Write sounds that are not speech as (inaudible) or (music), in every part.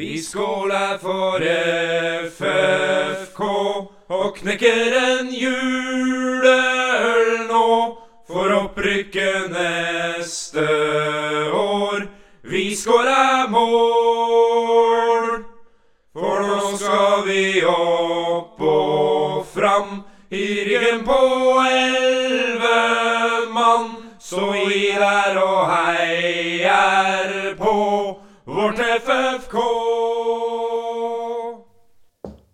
Vi skåler for FFK og knekker en juleøl nå for opprykket neste år. Vi skårer mål, for nå skal vi opp og fram i ryggen på elleve mann. Så vi der vårt FFK.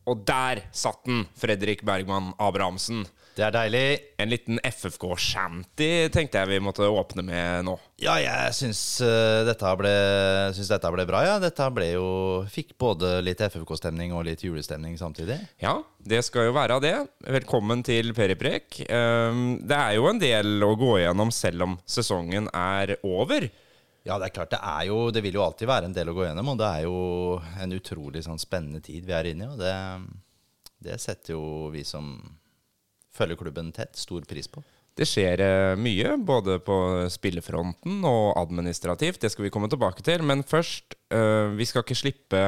Og der satt den, Fredrik Bergman Abrahamsen. Det er deilig. En liten FFK-shanty tenkte jeg vi måtte åpne med nå. Ja, jeg syns uh, dette, ble, syns dette ble bra, ja. Dette ble jo Fikk både litt FFK-stemning og litt julestemning samtidig. Ja, det skal jo være det. Velkommen til Periprek. Um, det er jo en del å gå gjennom selv om sesongen er over. Ja, det er klart. Det er jo Det vil jo alltid være en del å gå gjennom, og det er jo en utrolig sånn spennende tid vi er inne i, og det, det setter jo vi som følger klubben tett, stor pris på. Det skjer eh, mye, både på spillefronten og administrativt. Det skal vi komme tilbake til. Men først, eh, vi skal ikke slippe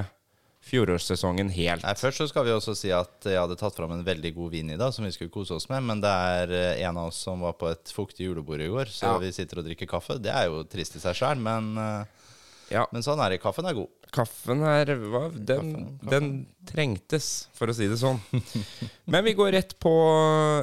fjorårssesongen helt. Nei, Først så skal vi også si at jeg hadde tatt fram en veldig god vin i dag, som vi skulle kose oss med. Men det er eh, en av oss som var på et fuktig julebord i går, så Ja. vi sitter og drikker kaffe. Det er jo trist i seg sjøl, men, eh, Ja, men sånn er det. Kaffen er god. kaffen her hva, den, den trengtes, for å si det sånn. (laughs) Men vi går rett på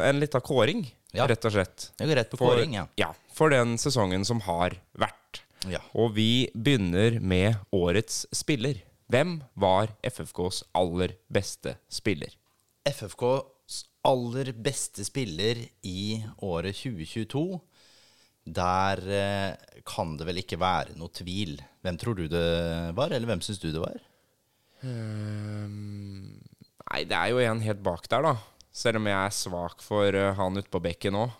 en lita kåring, Ja. rett og slett. Det går rett på For, kåring, ja. ja, for den sesongen som har vært. ja. Og vi begynner med årets spiller. Hvem var FFKs aller beste spiller? FFKs aller beste spiller i året 2022. Der eh, kan det vel ikke være noe tvil. Hvem tror du det var, eller hvem syns du det var? Um, nei, det er jo en helt bak der, da. Selv om jeg er svak for eh, han ute på bekken òg.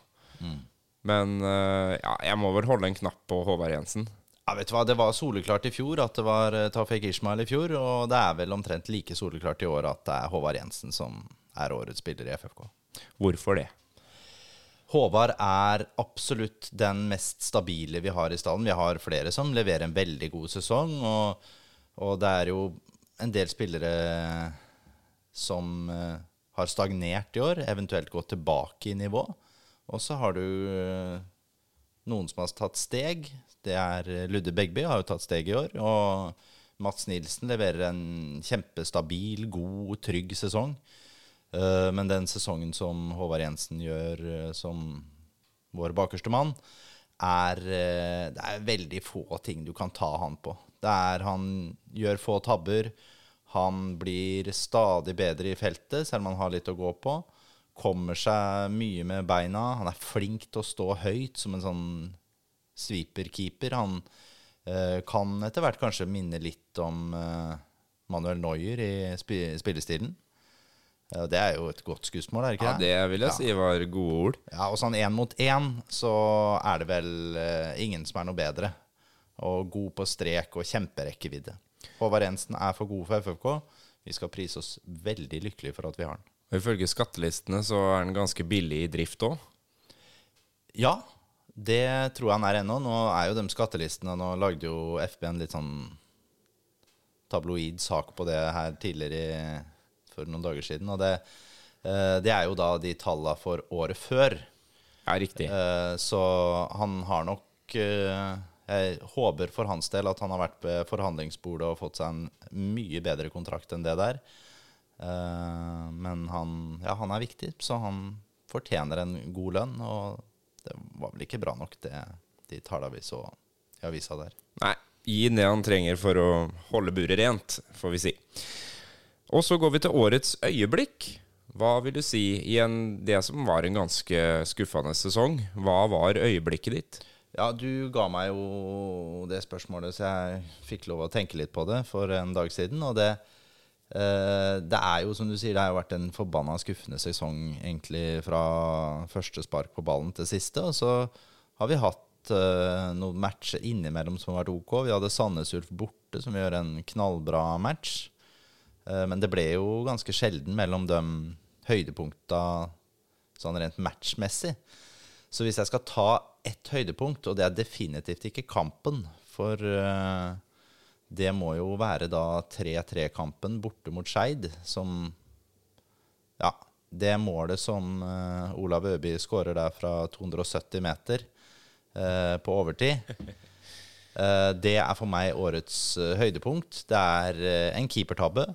Men uh, ja, jeg må vel holde en knapp på Håvard Jensen. Ja, vet du hva, Det var soleklart i fjor at det var Tafik Tafek Ishmael i fjor, og det er vel omtrent like soleklart i år at det er Håvard Jensen som er årets spiller i FFK. Hvorfor det? Håvard er absolutt den mest stabile vi har i stallen. Vi har flere som leverer en veldig god sesong, og, og det er jo en del spillere som eh, har stagnert i år, eventuelt gått tilbake i nivå. Og så har du eh, noen som har tatt steg. Det er eh, Ludde Begby har jo tatt steg i år. Og Mats Nilsen leverer en kjempestabil, god, trygg sesong. Eh, Men den sesongen som Håvard Jensen gjør eh, som vår bakerste mann, er Det er veldig få ting du kan ta han på. Det er Han gjør få tabber. Han blir stadig bedre i feltet, selv om han har litt å gå på. Kommer seg mye med beina. Han er flink til å stå høyt som en sånn sweeperkeeper. Han eh, kan etter hvert kanskje minne litt om eh, Manuel Neuer i sp spillestilen. Ja, det er jo et godt skussmål, er det ikke det? Ja, Det vil jeg si var gode ord. Ja, og sånn én mot én så er det vel eh, ingen som er noe bedre. Og god på strek og kjemperekkevidde. Håvard Jensen er for god for FFK. Vi skal prise oss veldig lykkelige for at vi har den. Og Ifølge skattelistene så er den ganske billig i drift òg. Ja, det tror jeg han er ennå. Nå er jo de skattelistene Nå lagde jo FB en litt sånn tabloid sak på det her tidligere for noen dager siden. Og det, eh, det er jo da de tallene for året før. Ja, riktig. Eh, Så han har nok eh, Jeg håper for hans del at han har vært ved forhandlingsbordet og fått seg en mye bedre kontrakt enn det der. Men han, ja, han er viktig, så han fortjener en god lønn. Og det var vel ikke bra nok, det, de tallene vi så i avisa der. Nei, gi det han trenger for å holde buret rent, får vi si. Og så går vi til årets øyeblikk. Hva vil du si i en, det som var en ganske skuffende sesong? Hva var øyeblikket ditt? Ja, du ga meg jo det spørsmålet, så jeg fikk lov å tenke litt på det for en dag siden. Og det, det er jo, som du sier, det har jo vært en forbanna skuffende sesong egentlig fra første spark på ballen til siste. Og så har vi hatt uh, noen matcher innimellom som har vært OK. Vi hadde Sandnes Ulf borte, som gjør en knallbra match. Uh, men det ble jo ganske sjelden mellom de høydepunkta sånn rent matchmessig. Så hvis jeg skal ta ett høydepunkt, og det er definitivt ikke kampen For eh, det må jo være da 3-3-kampen borte mot Skeid som Ja, det målet som uh, Olav Øby skårer der fra 270 meter uh, på overtid, uh, (laughs) det er for meg årets høydepunkt. Det er en keepertabbe,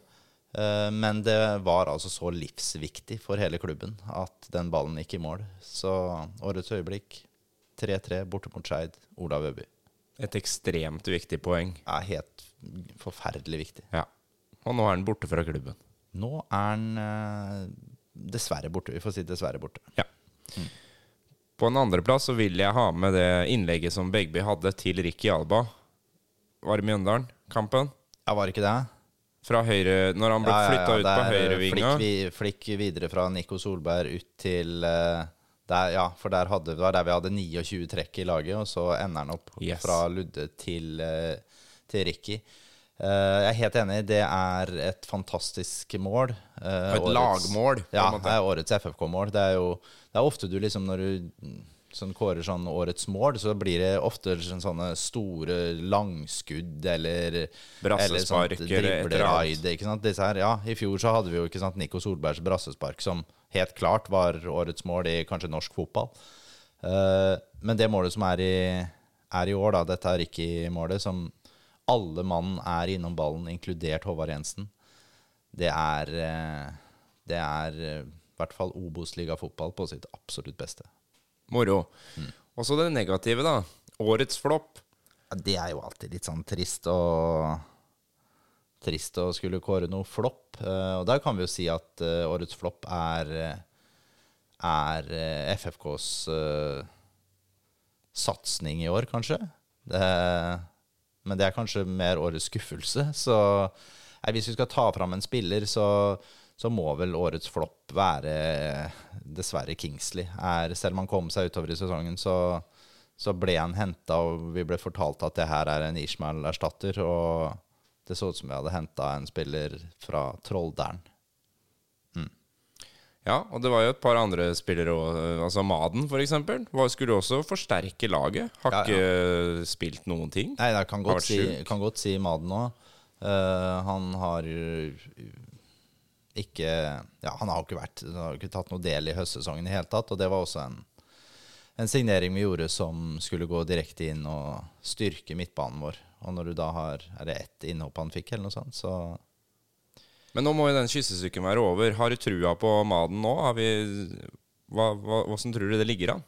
men det var altså så livsviktig for hele klubben at den ballen gikk i mål. Så årets øyeblikk 3-3 borte mot Skeid, Olav Øby. Et ekstremt viktig poeng. Ja, helt forferdelig viktig. Ja. Og nå er han borte fra klubben. Nå er han eh, dessverre borte. Vi får si dessverre borte. Ja. På en andreplass så vil jeg ha med det innlegget som Begby hadde til Ricky Alba. Var det Mjøndalen-kampen? Ja, var det ikke det? Fra høyre Når han ble Ja, ja, flytta ut på høyrevinga. Flikk, vi, flikk videre fra Nico Solberg ut til uh, der, Ja, for der hadde, det var der vi hadde 29 trekk i laget, og så ender han opp Yes. fra Ludde til, eh, til Ricky. Uh, jeg er helt enig, det er et fantastisk mål. Uh, Et lagmål, Ja, det er årets FFK-mål. Det er jo det er ofte du liksom når du sånn kårer sånn årets mål, så blir det ofte sånn, sånne store langskudd eller Brassesparker, sånt eller annet. Disse her, ja, I fjor så hadde vi jo ikke sant, Nico Solbergs brassespark, som helt klart var årets mål i kanskje norsk fotball. Uh, men det målet som er i, er i år, da, dette er ikke målet som alle mann er innom ballen, inkludert Håvard Jensen, det er eh, Det er eh, i hvert fall Obos-liga-fotball på sitt absolutt beste. Moro. Mm. Og så det negative, da. Årets flopp. Ja, det er jo alltid litt sånn trist å Trist å skulle kåre noe flopp. Eh, og der kan vi jo si at årets flopp er Er FFKs uh, satsing i år, kanskje. Det, men det er kanskje mer årets skuffelse. Så nei, hvis vi skal ta fram en spiller, så, så må vel årets flopp være dessverre Kingsley. Er, selv om han kom seg utover i sesongen, så, så ble han henta, og vi ble fortalt at det her er en Ishmael-erstatter. Og det så ut som vi hadde henta en spiller fra Trolldalen. Ja, og det var jo et par andre spillere òg. Altså Maden, eksempel. Skulle også forsterke laget. Har Ja, ikke spilt noen ting. Nei, jeg kan godt, si, kan godt si Maden òg. han har ikke Ja, han har ikke vært Han har ikke tatt noe del i høstsesongen i det hele tatt. Og det var også en, en signering vi gjorde som skulle gå direkte inn og styrke midtbanen vår. Og når du da har Er det ett innhopp han fikk, eller noe sånt, så Men nå må jo den kyssesyken være over. Har du trua på Maden nå? Har vi hva, hva, Hvordan tror du det ligger an?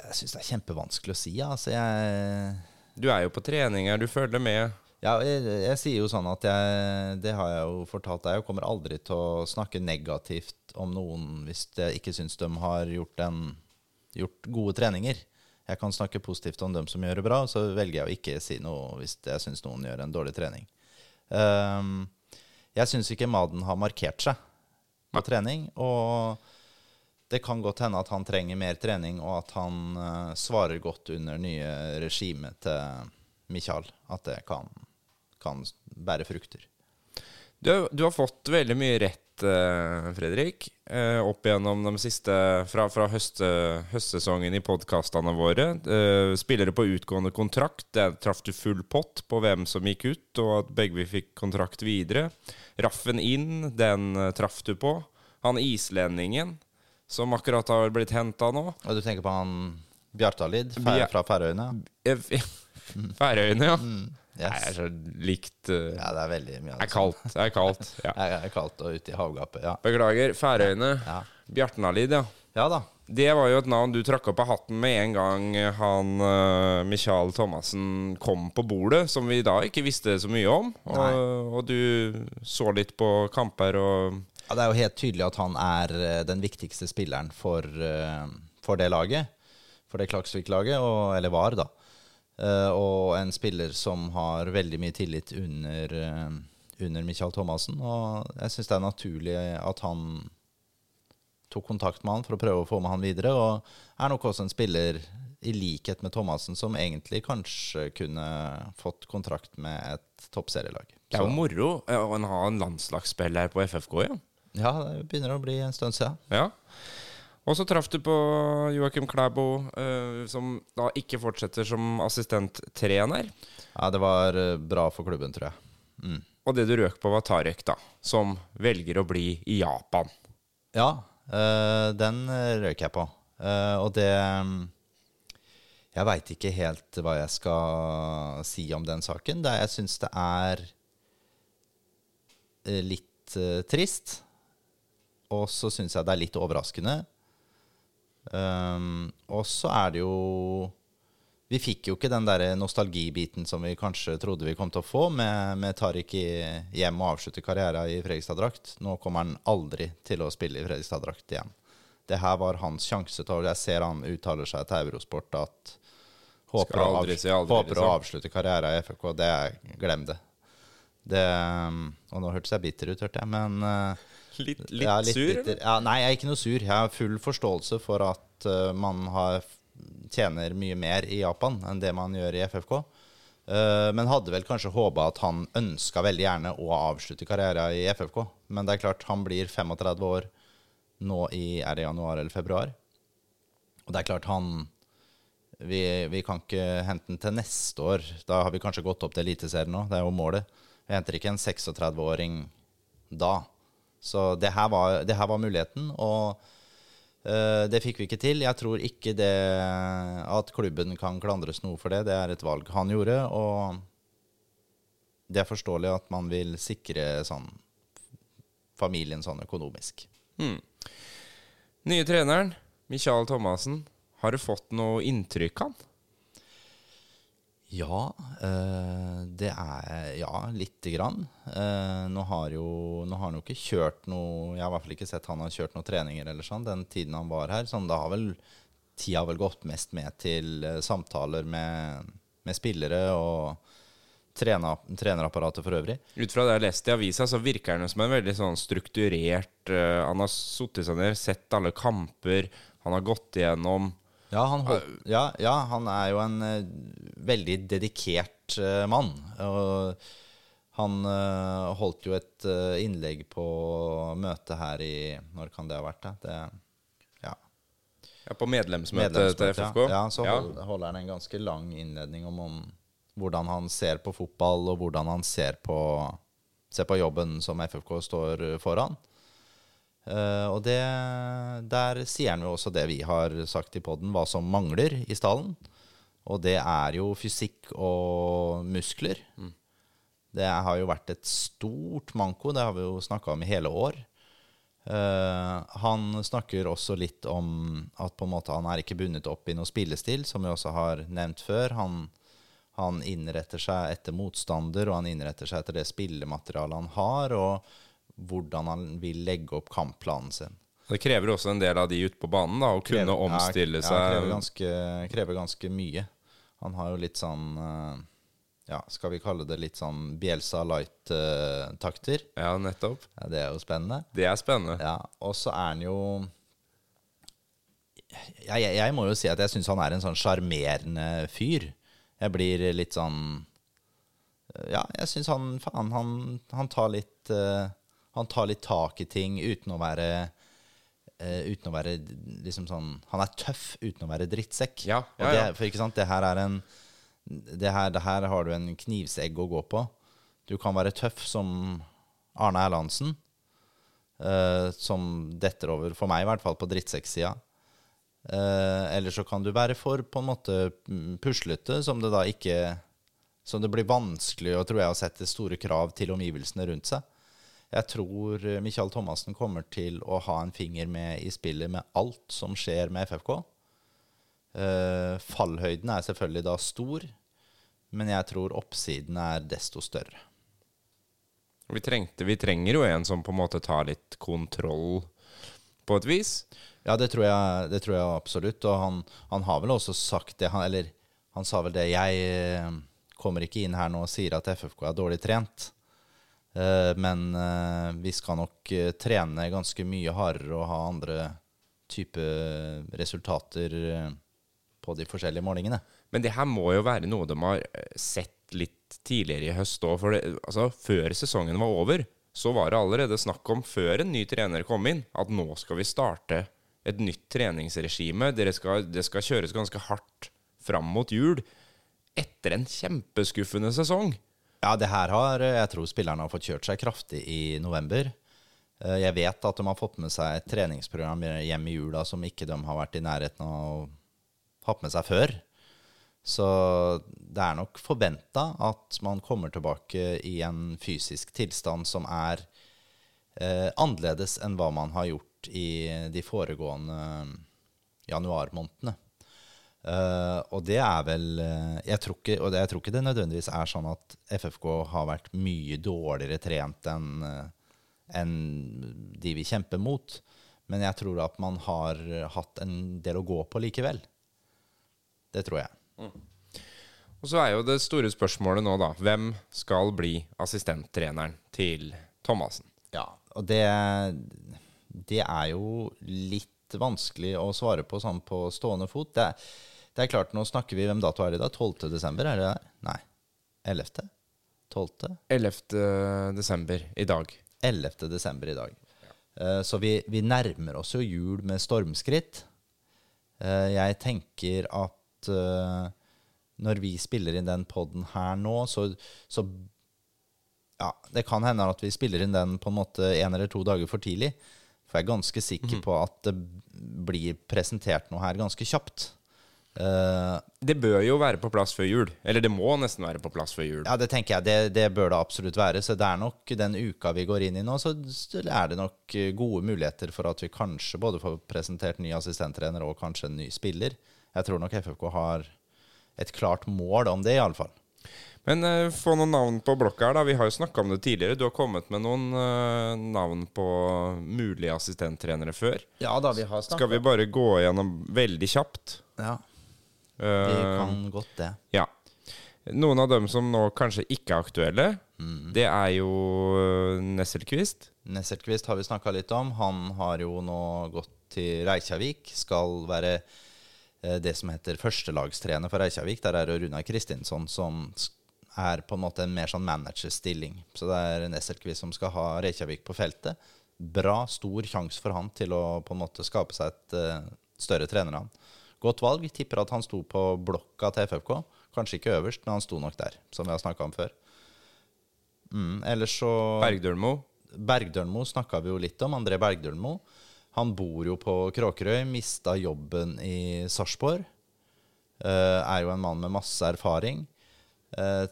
Jeg syns det er kjempevanskelig å si. Altså, jeg Du er jo på treninger, du følger med. Ja, jeg, jeg sier jo sånn at jeg Det har jeg jo fortalt deg. Jeg kommer aldri til å snakke negativt om noen hvis jeg ikke syns de har gjort, en, gjort gode treninger. Jeg kan snakke positivt om dem som gjør det bra, så velger jeg å ikke si noe hvis jeg syns noen gjør en dårlig trening. Ehm, jeg syns ikke Maden har markert seg på trening, og det kan godt hende at han trenger mer trening, og at han eh, svarer godt under nye regimet til Michael. At det kan, kan bære frukter. Du, du har fått veldig mye rett, eh, Fredrik, eh, opp gjennom de siste Fra, fra høste, høstsesongen i podkastene våre. Eh, Spillere på utgående kontrakt. Der traff du full pott på hvem som gikk ut, og at begge vi fikk kontrakt videre. Raffen inn, den traff du på. Han islendingen som akkurat har blitt henta nå. Og du tenker på han Bjartalid fra Færøyene? (laughs) Færøyene, ja. Yes. Jeg er så likt uh, Ja, det er veldig mye Det det er kaldt. Det er kaldt. Ja. Det er kaldt og ute i havgapet. Ja. Beklager. Færøyene. Ja. Bjartnalid, ja. ja da. Det var jo et navn du trakk opp av hatten med en gang han uh, Michael Thomassen kom på bordet, som vi da ikke visste så mye om. Og, og du så litt på kamper og Ja, det er jo helt tydelig at han er eh, den viktigste spilleren for, uh, for det laget. For det Klaksvik-laget, eller var, da. Eh, og en spiller som har veldig mye tillit under, eh, under Michael Thomassen. Og jeg syns det er naturlig at han tok kontakt med han for å prøve å få med han videre. Og er nok også en spiller, i likhet med Thomassen, som egentlig kanskje kunne fått kontrakt med et toppserielag. Det er jo moro å ha en landslagsspiller på FFK igjen. Ja, det begynner å bli en stund siden. Ja. Og så traff du på Joakim Klæbo, uh, som da ikke fortsetter som assistenttrener. Ja, det var eh, bra for klubben, tror jeg. Mm. Og det du røk på, var Tarek, da, som velger å bli i Japan. Ja, uh, den røk jeg på. Uh, og det um, Jeg veit ikke helt hva jeg skal si om den saken. Det, jeg syns det er litt trist. Og så syns jeg det er litt overraskende. Um, og så er det jo Vi fikk jo ikke den der nostalgibiten som vi kanskje trodde vi kom til å få med, med Tariq hjem og avslutte karrieren i Fredrikstad-drakt. Nå kommer han aldri til å spille i Fredrikstad-drakt igjen. Det her var hans sjanse til å Jeg ser han uttaler seg til Eurosport at håper, aldri, å, aldri, håper å liksom. avslutte karrieren i FFK. Det Glem det. det. um, Og nå hørtes jeg bitter ut, hørte jeg, men uh, Litt, litt, ja, sur? bitter. Ja, nei, jeg er ikke noe sur. Jeg har full forståelse for at uh, man har, tjener mye mer i Japan enn det man gjør i FFK. Uh, men hadde vel kanskje håpa at han ønska veldig gjerne å avslutte karrieren i FFK. Men det er klart, han blir 35 år nå i er det januar eller februar. Og det er klart, han vi, vi kan ikke hente den til neste år. Da har vi kanskje gått opp til Eliteserien nå. Det er jo målet. Vi henter ikke en 36-åring da. Så det her var, det her var muligheten, og uh, det fikk vi ikke til. Jeg tror ikke det at klubben kan klandres noe for det. Det er et valg han gjorde, og det er forståelig at man vil sikre sånn, familien sånn økonomisk. Nye treneren, Michael Thomassen. Har du fått noe inntrykk av han? Ja, eh, det er Ja, lite grann. Eh, nå har jo Nå har han jo ikke kjørt noe Jeg har i hvert fall ikke sett han har kjørt noen treninger eller sånn den tiden han var her. Sånn, da har vel tida vel gått mest med til eh, samtaler med, med spillere og trena, trenerapparatet for øvrig. Ut fra det jeg har lest i avisa, så virker han som en veldig sånn strukturert Han har sittet seg ned, sett alle kamper, han har gått igjennom Ja, han, holdt, ja, ja, han er jo en uh, veldig dedikert uh, mann. Og han uh, holdt jo et innlegg på møtet her i Når kan det ha vært? Det? det ja, ja, på medlemsmøtet medlemsmøte, til FFK. Ja, så hold- holder han en ganske lang innledning om, om hvordan han ser på fotball, og hvordan han ser på, ser på jobben som FFK står foran. Eh, og det, der sier han jo også det vi har sagt i poden, hva som mangler i stallen. Og det er jo fysikk og muskler. Det har jo vært et stort manko, det har vi jo snakka om i hele år. Uh, han snakker også litt om at på en måte han er ikke bundet opp i noe spillestil, som vi også har nevnt før. Han, han innretter seg etter motstander, og han innretter seg etter det spillematerialet han har, og hvordan han vil legge opp kampplanen sin. Det krever også en del av de ute på banen, da, å kunne Krever- omstille ja, seg. Ja, krever ganske, krever ganske mye. Han har jo litt sånn eh, Ja, skal vi kalle det litt sånn Bielsa light-takter? Ja, nettopp. ja, det er jo spennende. Det er spennende. Ja, og så er han jo jeg, jeg, jeg må jo si at jeg syns han er en sånn sjarmerende fyr. Jeg blir litt sånn Ja, jeg syns han Faen, han, han tar litt eh, Han tar litt tak i ting uten å være uh, Uten å være liksom sånn Han er tøff uten å være drittsekk. Ja, ja, ja, det. For ikke sant, det her er en det her, det her har du en knivsegg å gå på. Du kan være tøff som Arne Erlandsen, uh, som detter over, for meg i hvert fall, på drittsekksida. Uh, eller så kan du være for på en måte puslete, som det da ikke Som det blir vanskelig og tror jeg, å sette store krav til omgivelsene rundt seg. Jeg tror eh, Michael Thomassen kommer til å ha en finger med i spillet med alt som skjer med FFK. Eh, fallhøyden er selvfølgelig da stor, men jeg tror oppsiden er desto større. Vi, trengte, vi trenger jo en som på en måte tar litt kontroll, på et vis. Ja, det tror jeg, det tror jeg absolutt. Og han, han har vel også sagt det, han, eller han sa vel det Jeg eh, kommer ikke inn her nå og sier at FFK er dårlig trent. Eh, men eh, vi skal nok eh, trene ganske mye hardere og ha andre type resultater på de forskjellige målingene. Men det her må jo være noe de har sett litt tidligere i høst òg. For det, altså, før sesongen var over, så var det allerede snakk om, før en ny trener kom inn, at nå skal vi starte et nytt treningsregime. det skal, det skal kjøres ganske hardt fram mot jul etter en kjempeskuffende sesong. Ja, det her har jeg tror spillerne har fått kjørt seg kraftig i november. Eh, Jeg vet at de har fått med seg et treningsprogram hjem i jula som ikke de har vært i nærheten av å ha med seg før. Så det er nok forventa at man kommer tilbake i en fysisk tilstand som er eh, annerledes enn hva man har gjort i de foregående januarmånedene. Eh, og det er vel eh, jeg, tror ikke, og det, jeg tror ikke det nødvendigvis er sånn at FFK har vært mye dårligere trent enn eh, enn de vi kjemper mot. Men jeg tror at man har hatt en del å gå på likevel. Det tror jeg. Og så er jo det store spørsmålet nå, da. Hvem skal bli assistenttreneren til Thomassen? Ja, og det, det er jo litt vanskelig å svare på sånn på stående fot. Det, det er klart, nå snakker vi Hvem dato er det da? 12. desember? Er det der? Nei. 11.? 12.? 11. desember i dag. 11. desember i dag. Eh, Så vi, vi nærmer oss jo jul med stormskritt. Eh, Jeg tenker at eh, når vi spiller inn den poden her nå, så, så Ja, det kan hende at vi spiller inn den på en måte en eller to dager for tidlig. For jeg er ganske sikker på at det blir presentert noe her ganske kjapt. Eh, Det bør jo være på plass før jul. Eller det må nesten være på plass før jul. Ja, det tenker jeg. Det, det bør det absolutt være. Så det er nok den uka vi går inn i nå, så er det nok eh, gode muligheter for at vi kanskje både får presentert ny assistenttrener og kanskje en ny spiller. Jeg tror nok FFK har et klart mål om det, iallfall. Men uh, få noen navn på blokka her, da. Vi har jo snakka om det tidligere. Du har kommet med noen uh, navn på mulige assistenttrenere før. Ja da, vi har Skal vi bare gå gjennom veldig kjapt? Ja, Eh, kan godt det. Ja. Noen av dem som nå kanskje ikke er aktuelle, det er jo eh, Nesselquist. Nesselquist har vi snakka litt om. Han har jo nå gått til Reykjavik. Skal være eh, det som heter førstelagstrener for Reykjavik. Der er det Runar Kristinsson som er på en måte en mer sånn managerstilling. Så det er Nesselquist som skal ha Reykjavik på feltet. Bra, stor sjanse for han til å på en måte skape seg et større trenernavn. Godt valg. Tipper at han sto på blokka til FFK. Kanskje ikke øverst, men han sto nok der, som vi har snakka om før. Mm, ellers så Bergdølmo. Bergdølmo snakka vi jo litt om. André Bergdølmo. Han bor jo på Kråkerøy, mista jobben i Sarpsborg. Uh, er jo en mann med masse erfaring. Eh,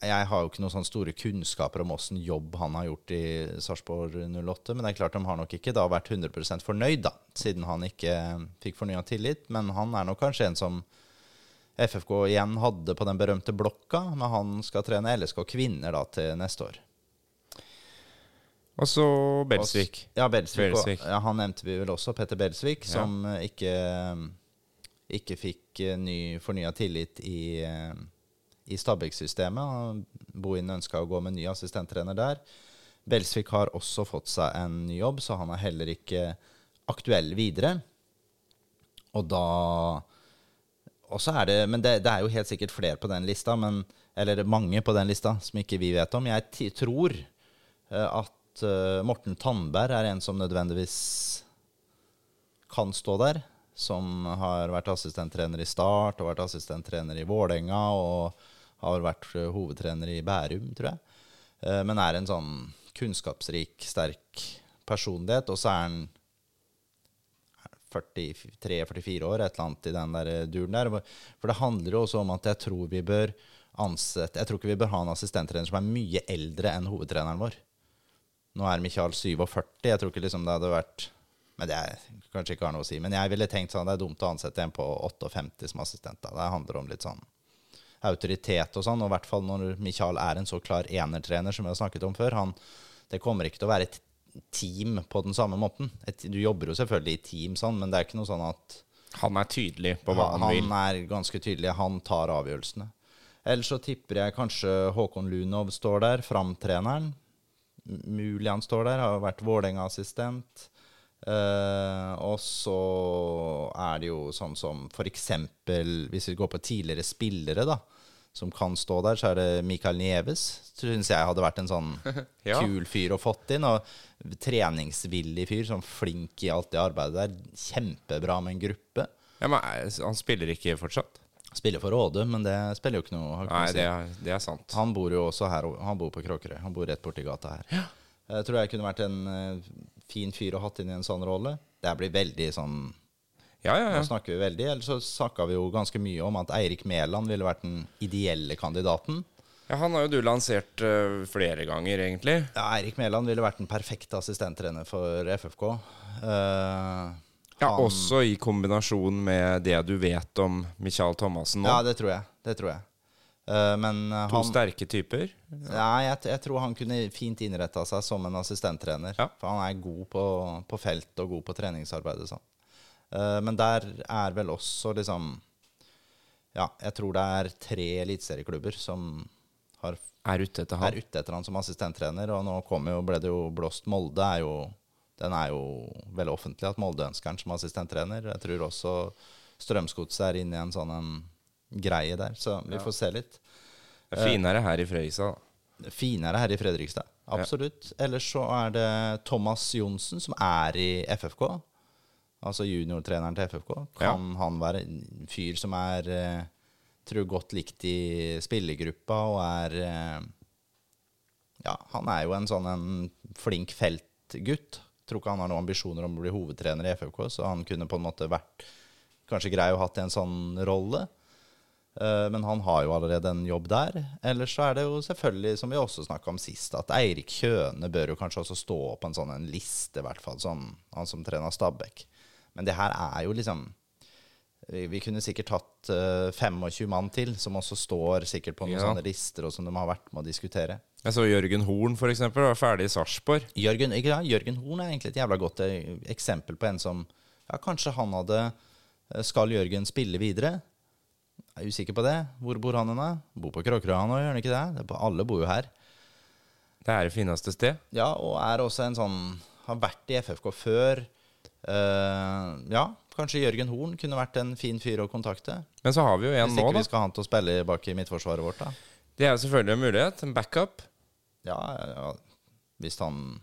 jeg har jo ikke noen sånne store kunnskaper om åssen jobb han har gjort i Sarpsborg 08, men det er klart de har nok ikke da vært 100 fornøyd, da, siden han ikke fikk fornya tillit. Men han er nok kanskje en som FFK igjen hadde på den berømte blokka, men han skal trene LSK kvinner da til neste år. Og så Belsvik. Ja, Belsvik. og- Ja, han nevnte vi vel også, Petter Belsvik, som eh, ikke, ikke fikk eh, ny fornya tillit i, eh, i Stabæk-systemet. Bohin ønska å gå med ny assistenttrener der. Belsvik har også fått seg en ny jobb, så han er heller ikke aktuell videre. Og da og så er det, Men det, det er jo helt sikkert flere på den lista, men, eller mange på den lista som ikke vi vet om. Jeg tror eh, at uh, Morten Tandberg er en som nødvendigvis kan stå der. Som har vært assistenttrener i Start og vært assistenttrener i Vålerenga og har vært eh, hovedtrener i Bærum, tror jeg. Eh, men er en sånn kunnskapsrik, sterk personlighet. Og så er han 43-44 år, et eller annet i den der duren der. For det handler jo også om at jeg tror vi bør ansette Jeg tror ikke vi bør ha en assistenttrener som er mye eldre enn hovedtreneren vår. Nå er Michael 47. Jeg tror ikke liksom det hadde vært Men det er, kanskje ikke har noe å si. Men jeg ville tenkt sånn det er dumt å ansette en på 58 som assistent. Da. Det handler om litt sånn autoritet og sånn. Og i hvert fall når Michael er en så klar enertrener som vi har snakket om før. Han, det kommer ikke til å være et team på den samme måten. Et, du jobber jo selvfølgelig i team, sånn, men det er ikke noe sånn at Han er tydelig på hva han, han vil. er ganske tydelig. Han tar avgjørelsene. Ellers så tipper jeg kanskje Håkon Lunov står der, framtreneren. Mulig han står der. Har vært Vålerenga-assistent. Eh, og så er det jo sånn som eksempel Hvis vi går på tidligere spillere, da, som kan stå der, så er det Mikael Nieves. Syns jeg hadde vært en sånn (laughs) Ja. kul fyr å fått inn. Og treningsvillig fyr, sånn flink i alt det arbeidet der. Kjempebra med en gruppe. Ja, men eh, han spiller ikke fortsatt? Spiller for Råde, men det spiller jo ikke noe. Nei, si. det er, det er sant. Han bor jo også her, han bor på Kråkerøy. Han bor rett borti gata her. Ja. Jeg tror jeg kunne vært en eh, fin fyr å hatt inn i en sånn rolle. Det blir veldig sånn Ja, ja, Nå snakker vi veldig. eller så snakka vi jo ganske mye om at Eirik Mæland ville vært den ideelle kandidaten. ja han har jo du lansert uh, flere ganger, egentlig. Ja, Eirik Mæland ville vært den perfekte assistenttrener for FFK. Eh, Ja, han- Også i kombinasjon med det du vet om Michael Thomassen nå. Ja, det tror jeg. Det tror jeg. Eh, men eh, to han sterke typer. Nei, jeg, jeg tror han kunne fint innretta seg som en assistenttrener. Ja. For han er god på, på felt og god på treningsarbeidet. Sånn. Eh, men der er vel også liksom Ja, jeg tror det er tre eliteserieklubber som har, Er ute etter han. er ute etter han som assistenttrener. Og nå jo, ble det jo blåst Molde. Er jo, den er jo vel offentlig at Molde ønsker han som assistenttrener. Jeg tror også Strømsgodset er inne i en sånn en greie der. Så vi får se litt. Det er finere her i Fredrikstad, da. finere her i Fredrikstad. Absolutt. Ellers så er det Thomas Johnsen, som er i FFK. Altså juniortreneren til FFK. Kan han være en fyr som er eh, tror godt likt i spillergruppa og er eh, Ja, han er jo en sånn en flink feltgutt. Tror ikke han har noen ambisjoner om å bli hovedtrener i FFK, så han kunne på en måte vært kanskje grei å hatt en sånn rolle. Eh, Men han har jo allerede en jobb der. Ellers så er det jo selvfølgelig, som vi også snakka om sist, at Eirik Kjøne bør jo kanskje også stå på en sånn en liste, i hvert fall, som han som trener Stabæk. Men det her er jo liksom Vi vi kunne sikkert tatt uh, 25 mann til, som også står sikkert på noen Ja. sånne lister, og som de har vært med å diskutere. Jeg så Jørgen Horn, eksempel, var ferdig i Sarpsborg. Jørgen, ja. Jørgen Horn er egentlig et jævla godt eh, eksempel på en som Ja, kanskje han hadde eh, Skal Jørgen spille videre? Jeg er usikker på det. Hvor bor han hen. Bor på Kråkerøy, han òg, gjør han ikke det? det? på- Alle bor jo her. Det er det fineste sted. Ja, og er også en sånn Har vært i FFK før. Uh, ja, kanskje Jørgen Horn kunne vært en fin fyr å kontakte. Men så har vi jo en nå, da. Hvis ikke vi skal ha han til å spille bak i midtforsvaret vårt, da. Det er jo selvfølgelig en mulighet. En backup. Ja, ja hvis han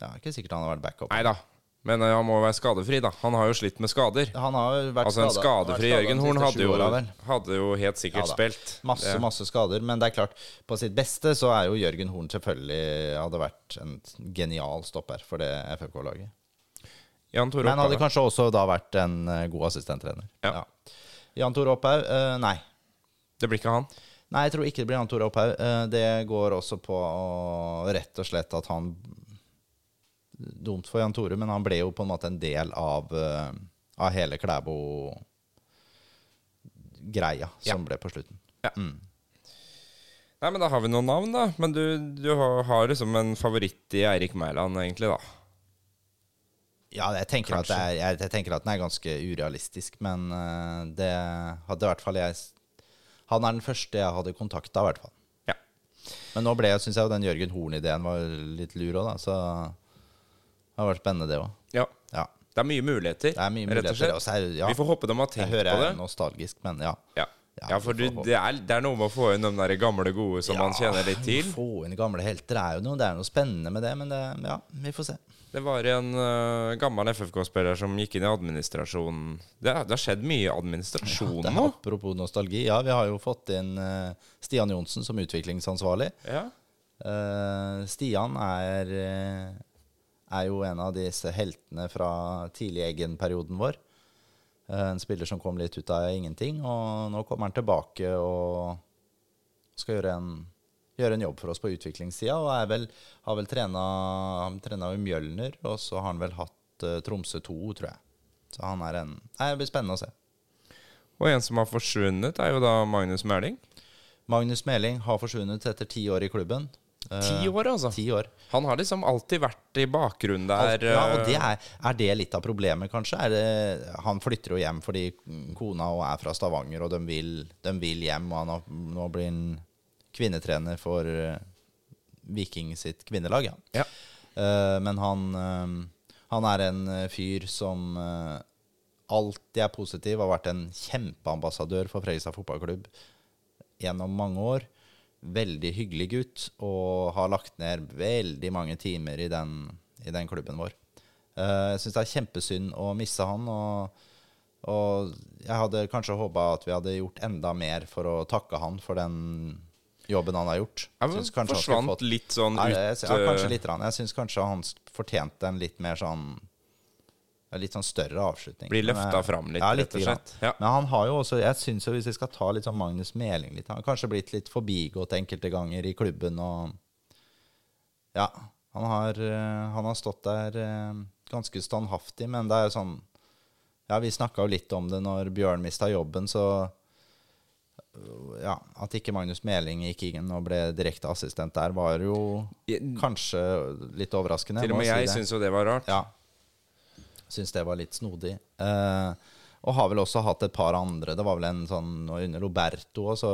Ja, ikke sikkert han har vært backup. Nei da. Men eh, han må være skadefri, da. Han har jo slitt med skader. Han har jo vært Altså En skadefri skadet Jørgen Horn hadde jo, hadde jo helt sikkert Ja spilt. Masse, Det- masse skader. Men det er klart, på sitt beste så er jo Jørgen Horn selvfølgelig hadde vært en genial stopper for det FFK-laget. Men hadde Opphaug. kanskje også da vært en eh, god assistenttrener. Ja. Jan Tore Opphaug? Uh, nei. Det blir ikke han. Nei, jeg tror ikke det blir Jan Tore Opphaug. Uh, det går også på å- rett og slett at han Dumt for Jan Tore, men han ble jo på en måte en del av, eh, av hele Klæbo-greia Ja. som ble på slutten. Nei, men Da har vi noen navn, da. Men du, du har, liksom en favoritt i Eirik Mæland, egentlig, da. Ja, jeg tenker, er, jeg, jeg tenker at den er ganske urealistisk, men eh, det hadde i hvert fall jeg Han er den første jeg hadde kontakta, i hvert fall. Ja. Men nå ble, jeg, syns jeg den Jørgen Horn-ideen var litt lur òg, da. Så det har vært spennende, det òg. ja. Ja. Det er mye muligheter, Det er mye rett og slett. Og så er, ja, Vi får håpe de har tenkt på jeg det. er nostalgisk, men ja. Ja. Ja, Ja, for du, det, er, det er noe med å få inn de der gamle gode som man kjenner litt til. Få inn gamle helter er jo noe, det er noe spennende med det, men det, ja, vi får se. Det var en uh, gammel FFK-spiller som gikk inn i administrasjonen. Det, det har skjedd mye administrasjon administrasjonen nå. Ja, apropos nostalgi, ja, vi har jo fått inn uh, Stian Johnsen som utviklingsansvarlig. Ja. Uh, Stian er, er jo en av disse heltene fra tidlig Eggen-perioden vår. Eh, en spiller som kom litt ut av ingenting, og nå kommer han tilbake og skal gjøre en, gjøre en jobb for oss på utviklingssida. Og er vel, har vel trena, i Mjølner, og så har han vel hatt uh, Tromsø 2, tror jeg. Så han er en Nei, Det blir spennende å se. Og en som har forsvunnet, er jo da Magnus Mæling. Magnus Meling har forsvunnet etter ti år i klubben. Eh, Ti år, altså. Ti år. Han har liksom alltid vært i bakgrunnen der. Ja, og det øh, er, er det litt av problemet, kanskje? Det, han flytter jo hjem fordi kona er fra Stavanger, og de vil, de vil hjem. Og han har, nå blir han kvinnetrener for eh, Viking sitt kvinnelag, ja. Ja. Eh, men han, eh, han er en eh, fyr som eh, alltid er positiv, har vært en kjempeambassadør for Fredrikstad fotballklubb gjennom mange år. Veldig hyggelig gutt, og har lagt ned veldig mange timer i den, i den klubben vår. Eh, jeg syns det er kjempesynd å miste han. og og jeg hadde kanskje håpa at vi hadde gjort enda mer for å takke han for den jobben han har gjort. Forsvant fått- litt sånn ut ja, kanskje eh, litt. Jeg syns kanskje han fortjente en litt mer sånn ja, Litt sånn større avslutning. Blir løfta eh, fram litt, ja, rett og slett. Ja. Men han har jo også Jeg syns jo, hvis jeg skal ta litt sånn Magnus Meling litt Han har kanskje blitt litt forbigått enkelte ganger i klubben og Ja. Han har, eh, han har stått der eh, ganske standhaftig, men det er jo sånn Ja, vi snakka jo litt om det når Bjørn mista jobben, så ja, At ikke Magnus Meling gikk inn og ble direkte assistent der, var jo kanskje litt overraskende. Til og med jeg si syns jo det var rart. Ja. Syns det var litt snodig. Eh, og har vel også hatt et par andre. Det var vel en sånn under Roberto òg, så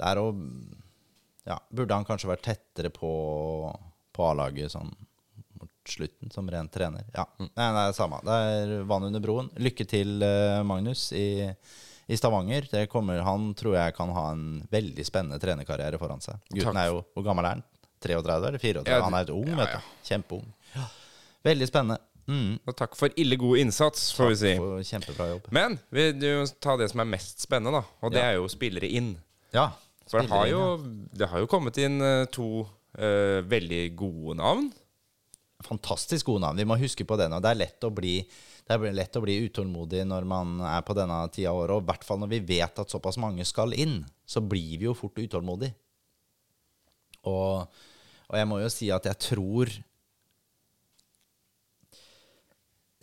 der òg Ja, burde han kanskje vært tettere på, på A-laget sånn mot slutten, som ren trener. Ja. Mm. Nei, er samme. Det er vann under broen. Lykke til, eh, Magnus, i, i Stavanger. Det kommer, han tror jeg kan ha en veldig spennende trenerkarriere foran seg. Gutten Takk. er jo Hvor gammel er han? 33 eller 34? Ja, han er et ung, ja, vet du. Kjempeung. Veldig spennende. Mm. Og takk for ille god innsats, får vi si. For Kjempebra jobb. Men vi du ta det som er mest spennende, da. Og det Ja. er jo spillere inn. Ja. For det har spiller jo, det har jo kommet inn eh, to uh, veldig gode navn. Fantastisk gode navn. Vi må huske på det nå. Det er lett å bli det er lett å bli utålmodig når man er på denne tida av året. Og i hvert fall når vi vet at såpass mange skal inn, så blir vi jo fort utålmodige. Og, og jeg må jo si at jeg tror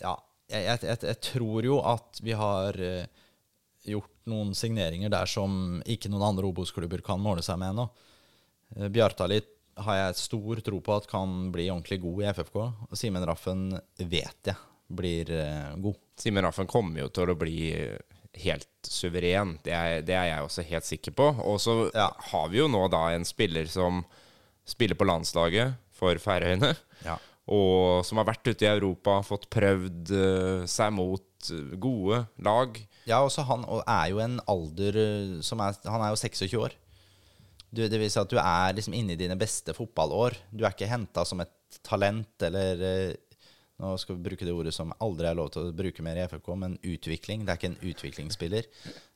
Ja, jeg, jeg, jeg, tror jo at vi har eh, gjort noen signeringer der som ikke noen andre Obos-klubber kan måle seg med ennå. Eh, Bjartali har jeg stor tro på at kan bli ordentlig god i FFK. Og Simen Raffen vet jeg blir eh, god. Simen Raffen kommer jo til å bli helt suveren. Det er, det er jeg også helt sikker på. Og så Ja. har vi jo nå da en spiller som spiller på landslaget for Færøyene. Ja. Og som har vært ute i Europa, fått prøvd eh, seg mot eh, gode lag. Ja, også han er jo en alder eh, som er Han er jo 26 år. Du, det vil si at du er liksom inne i dine beste fotballår. Du er ikke henta som et talent eller Nå skal vi bruke det ordet som aldri er lov til å bruke mer i FFK, men utvikling. Det er ikke en utviklingsspiller.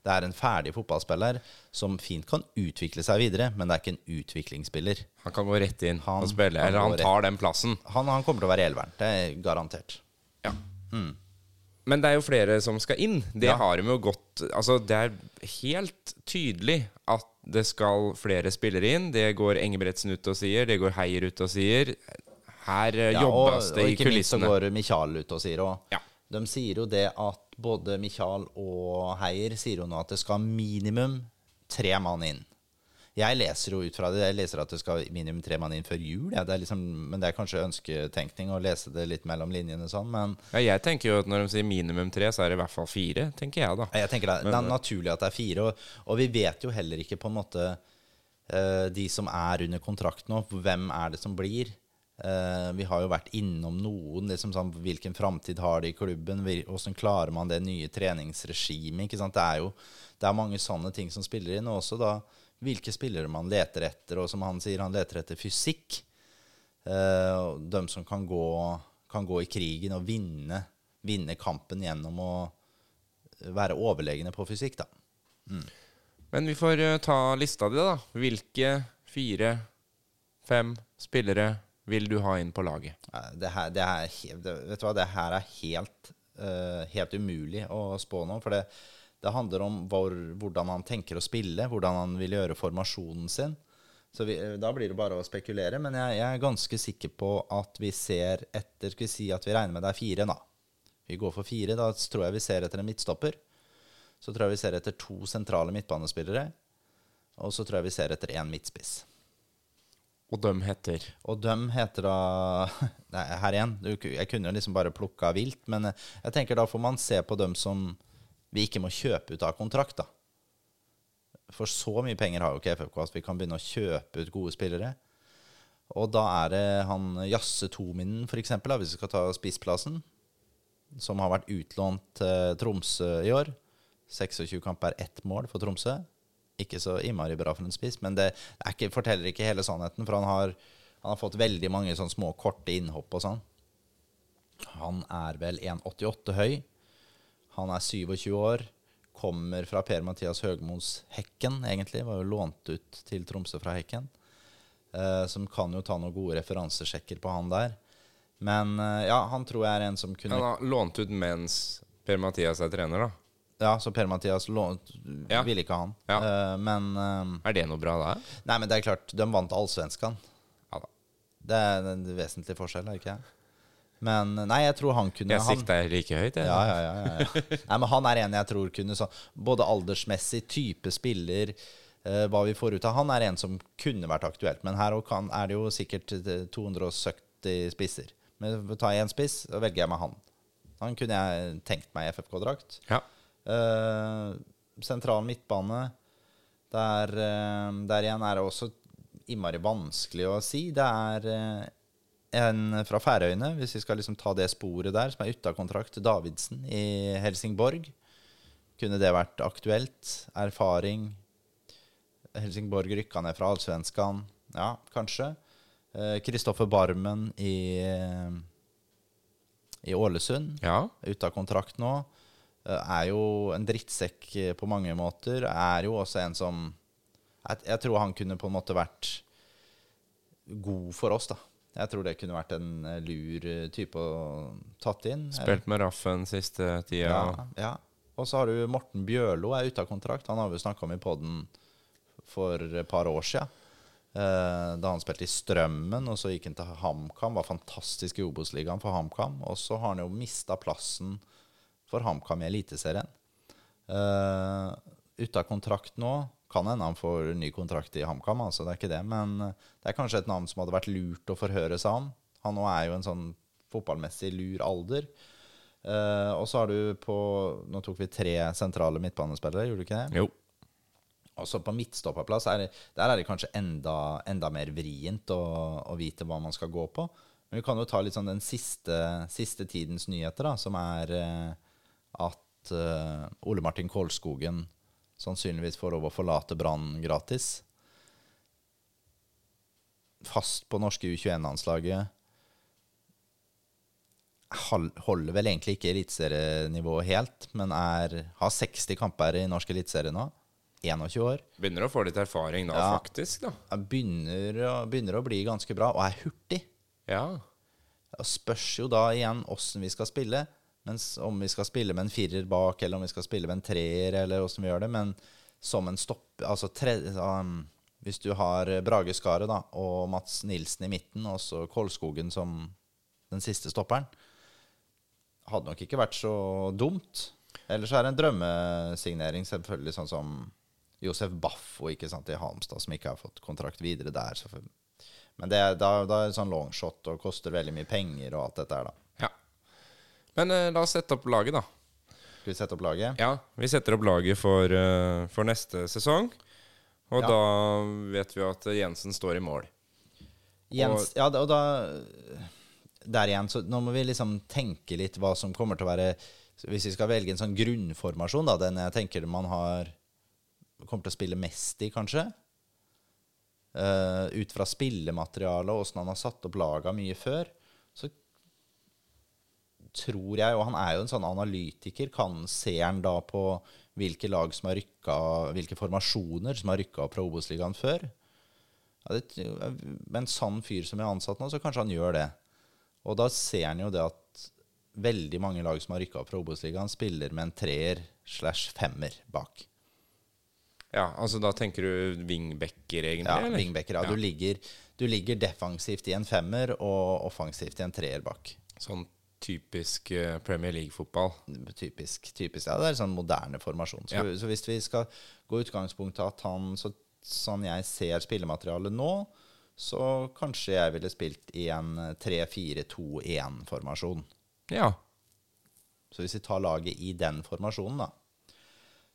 Det er en ferdig fotballspiller som fint kan utvikle seg videre, men det er ikke en utviklingsspiller. Han kan gå rett inn Han og spille. Eller han, han rett- tar den plassen. Han, han kommer til å være elveren. Det er garantert. Ja. Men det er jo flere som skal inn. Det Ja. har de jo gått Altså, det er helt tydelig at det skal flere spillere inn. Det går Engebretsen ut og sier, det går Heier ut og sier. Her eh, Ja, jobbes og, det og i ikke minst så går Michael ut og sier òg. Ja. De sier jo det at både Michael og Heier sier jo nå at det skal minimum tre mann inn. Jeg leser jo ut fra det. Jeg leser at det skal minimum tre mann inn før jul. Ja, det er liksom, men det er kanskje ønsketenkning å lese det litt mellom linjene sånn. Men Ja, jeg tenker jo at når de sier minimum tre, så er det i hvert fall fire, tenker jeg da. jeg tenker det, det er naturlig at det er fire. Og, og vi vet jo heller ikke på en måte eh, de som er under kontrakt nå, hvem er det som blir. Eh, vi har jo vært innom noen. Liksom sånn, hvilken framtid har de i klubben? Hvordan klarer man det nye treningsregimet? Det er jo det er mange sånne ting som spiller inn. Og også da hvilke spillere man leter etter. Og som han sier, han leter etter fysikk. Eh, de som kan gå, kan gå i krigen og vinne, vinne kampen gjennom å være overlegne på fysikk, da. Men vi får eh, ta lista di, da. Hvilke fire, fem spillere vil du ha inn på laget? Det her, det her, er vet du hva, det her er helt, uh, helt umulig å spå nå. For det, det handler om hvor, hvordan han tenker å spille, hvordan han vil gjøre formasjonen sin. Så vi, eh, Da blir det bare å spekulere. Men jeg, jeg er ganske sikker på at vi ser etter Skal vi si at vi regner med det er fire, da. Vi går for fire. Da tror jeg vi ser etter en midtstopper. Så tror jeg vi ser etter to sentrale midtbanespillere. Og så tror jeg vi ser etter én midtspiss. Og de heter Og dem heter da (laughs) Nei, her igjen. Jeg kunne jo liksom bare plukka vilt, men eh, jeg tenker da får man se på dem som vi ikke må kjøpe ut av kontrakt, da. For så mye penger har jo ikke FFK at vi kan begynne å kjøpe ut gode spillere. Og da er det han Jasse Tominen, for eksempel, da, hvis vi skal ta spissplassen, som har vært utlånt til Tromsø i år. 26 kamper, ett mål for Tromsø. Ikke så innmari bra for en spiss, men det ikke, forteller ikke hele sannheten, for han har, han har fått veldig mange sånne små, korte innhopp og sånn. Han er vel 1,88 høy. Han er 27 år. Kommer fra Per-Mathias Høgmos Hekken, egentlig. Var jo lånt ut til Tromsø fra Hekken. Eh, som kan jo ta noen gode referansesjekker på han der. Men eh, ja, han tror jeg er en som kunne Han har lånt ut mens Per-Mathias er trener, da. Ja, så Per-Mathias Ja. ville ikke han. Ja. Uh, men uh, Er det noe bra da? Nei, men det er klart, de vant Allsvenskan. Ja da. Det er en vesentlig forskjell, er det ikke? Men nei, jeg tror han kunne Jeg sikta like høyt, jeg. Ja, ja, ja, ja. Nei, men han er en jeg tror kunne sånn Både aldersmessig, type spiller, uh, hva vi får ut av Han er en som kunne vært aktuelt. Men her kan, er det jo sikkert eh, 270 spisser. Men tar jeg én spiss, så velger jeg meg han. Han kunne jeg tenkt meg i FFK-drakt. Ja. Eh, sentral midtbane. Der, uh, der igjen er det også innmari vanskelig å si. Det er uh, en fra Færøyene, hvis vi skal liksom ta det sporet der, som er ute av kontrakt, Davidsen i Helsingborg. Kunne det vært aktuelt? Erfaring? Helsingborg rykka ned fra Allsvenskan. Ja, kanskje. Kristoffer Barmen i, i Ålesund ja. ute av kontrakt nå. Eh, Er jo en drittsekk eh, på mange måter. Er jo også en som jeg, tror han kunne på en måte vært god for oss, da. Jeg tror det kunne vært en eh, lur type å tatt inn. Spilt med Raffen siste tida. Ja, ja. Og så har du Morten Bjørlo er ute av kontrakt. Han har vi snakka om i poden for et par år sia. da han spilte i Strømmen, og så gikk han til HamKam. Var fantastisk i Obos-ligaen for HamKam. Og så har han jo mista plassen for HamKam i Eliteserien. Uh, ute av kontrakt nå. Kan hende han får ny kontrakt i HamKam, altså, det er ikke det. Men det er kanskje et navn som hadde vært lurt å forhøre seg om. Han nå er jo en sånn fotballmessig lur alder. Uh, og så har du på Nå tok vi tre sentrale midtbanespillere, gjorde du ikke det? Jo. Og så på midtstopperplass er der er det kanskje enda, enda mer vrient å, å, vite hva man skal gå på. Men vi kan jo ta litt sånn den siste, siste tidens nyheter, da, som er uh, at uh, Ole Martin Kolskogen sannsynligvis får lov å forlate Brann gratis. Fast på norske U21-landslaget. Holder vel egentlig ikke eliteserienivået helt, men er, har 60 kamper i norsk eliteserie nå. 21 år. Begynner å få litt erfaring da, Ja. faktisk. da. Begynner begynner å bli ganske bra, og er hurtig. Ja. Det spørs jo da igjen åssen vi skal spille. Mens om vi skal spille med en firer bak, eller om vi skal spille med en treer, eller åssen vi gjør det. Men som en stopp Altså tre, um, hvis du har Brage Skaret da, og Mats Nilsen i midten, og så Kolskogen som den siste stopperen, hadde nok ikke vært så dumt. Ellers er det en drømmesignering, selvfølgelig, sånn som Josef Baffo ikke sant, i Halmstad, som ikke har fått kontrakt videre der. selvfølgelig. Men det, da, da er det sånn longshot og koster veldig mye penger og alt dette her, da. Men eh, la oss sette opp laget, da. Skal vi sette opp laget? Ja, Vi setter opp laget for, eh, for neste sesong. Og Ja. da vet vi at Jensen står i mål. Jens, ja, da- og da Der igjen, så nå må vi liksom tenke litt hva som kommer til å være Hvis vi skal velge en sånn grunnformasjon, da, den jeg tenker man har kommer til å spille mest i, kanskje. Eh, ut fra spillematerialet og åssen han har satt opp laga mye før, tror jeg, og han er jo en sånn analytiker, kan ser han da på hvilke lag som har rykka Hvilke formasjoner som har rykka opp fra Obos-ligaen før? Ja, det, med en sann fyr som er ansatt nå, så kanskje han gjør det. Og da ser han jo det at veldig mange lag som har rykka opp fra Obos-ligaen, spiller med en treer slash femmer bak. Ja, altså Da tenker du vingbekker, egentlig? Ja, eller? wingbacker. Ja, Du, ligger, du ligger defensivt i en femmer og offensivt i en treer bak. Sånn typisk eh, Premier League-fotball. Typisk. typisk. Ja, det er sånn moderne formasjon. Så, Ja. så hvis vi skal gå utgangspunktet at han, så, sånn jeg ser spillematerialet nå, så kanskje jeg ville spilt i en 3-4-2-1-formasjon. Ja. Så hvis vi tar laget i den formasjonen, da,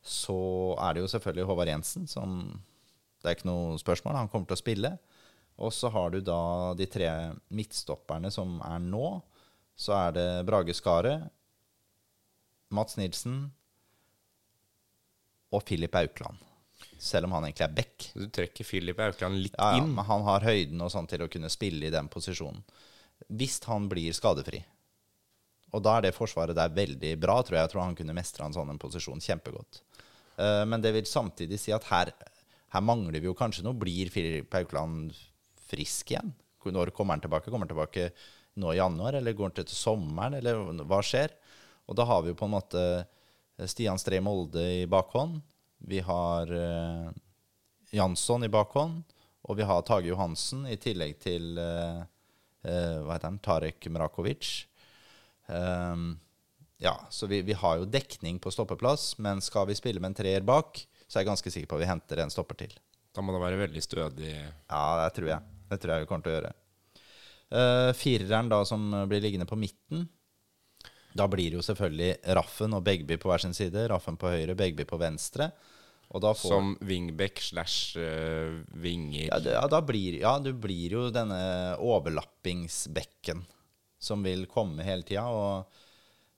så er det jo selvfølgelig Håvard Jensen som Det er ikke noe spørsmål, han kommer til å spille. Og så har du da de tre midtstopperne som er nå. Så er det Brage Skaret, Mats Nilsen og Filip Aukland. selv om han egentlig er back. Du trekker Filip Aukland litt Ja, ja, inn. men han har høyden og sånn til å kunne spille i den posisjonen. Hvis han blir skadefri. Og da er det forsvaret der veldig bra, tror jeg. Jeg tror han kunne mestra en sånn en posisjon kjempegodt. Eh, men det vil samtidig si at her, her mangler vi jo kanskje noe. Blir Filip Aukland frisk igjen? Når kommer han tilbake? Kommer han tilbake nå i januar, eller går den til til sommeren, eller hva skjer? Og da har vi jo på en måte Stian Stree Molde i bakhånd. Vi har eh, Jansson i bakhånd, og vi har Tage Johansen i tillegg til eh, eh, hva heter han, Tarek Mrakovic. Um, ja, så vi, vi har jo dekning på stoppeplass, men skal vi spille med en treer bak, så er jeg ganske sikker på at vi henter en stopper til. Da må det være veldig stødig. Ja, det tror jeg. Det tror jeg vi kommer til å gjøre. Uh, fireren da som blir liggende på midten, da blir det jo selvfølgelig Raffen og Begby på hver sin side. Raffen på høyre, Begby på venstre. Og da får, Som wingback slash uh, vinger. ja, det, ja, da blir, ja, du blir jo denne overlappingsbekken som vil komme hele tida. Og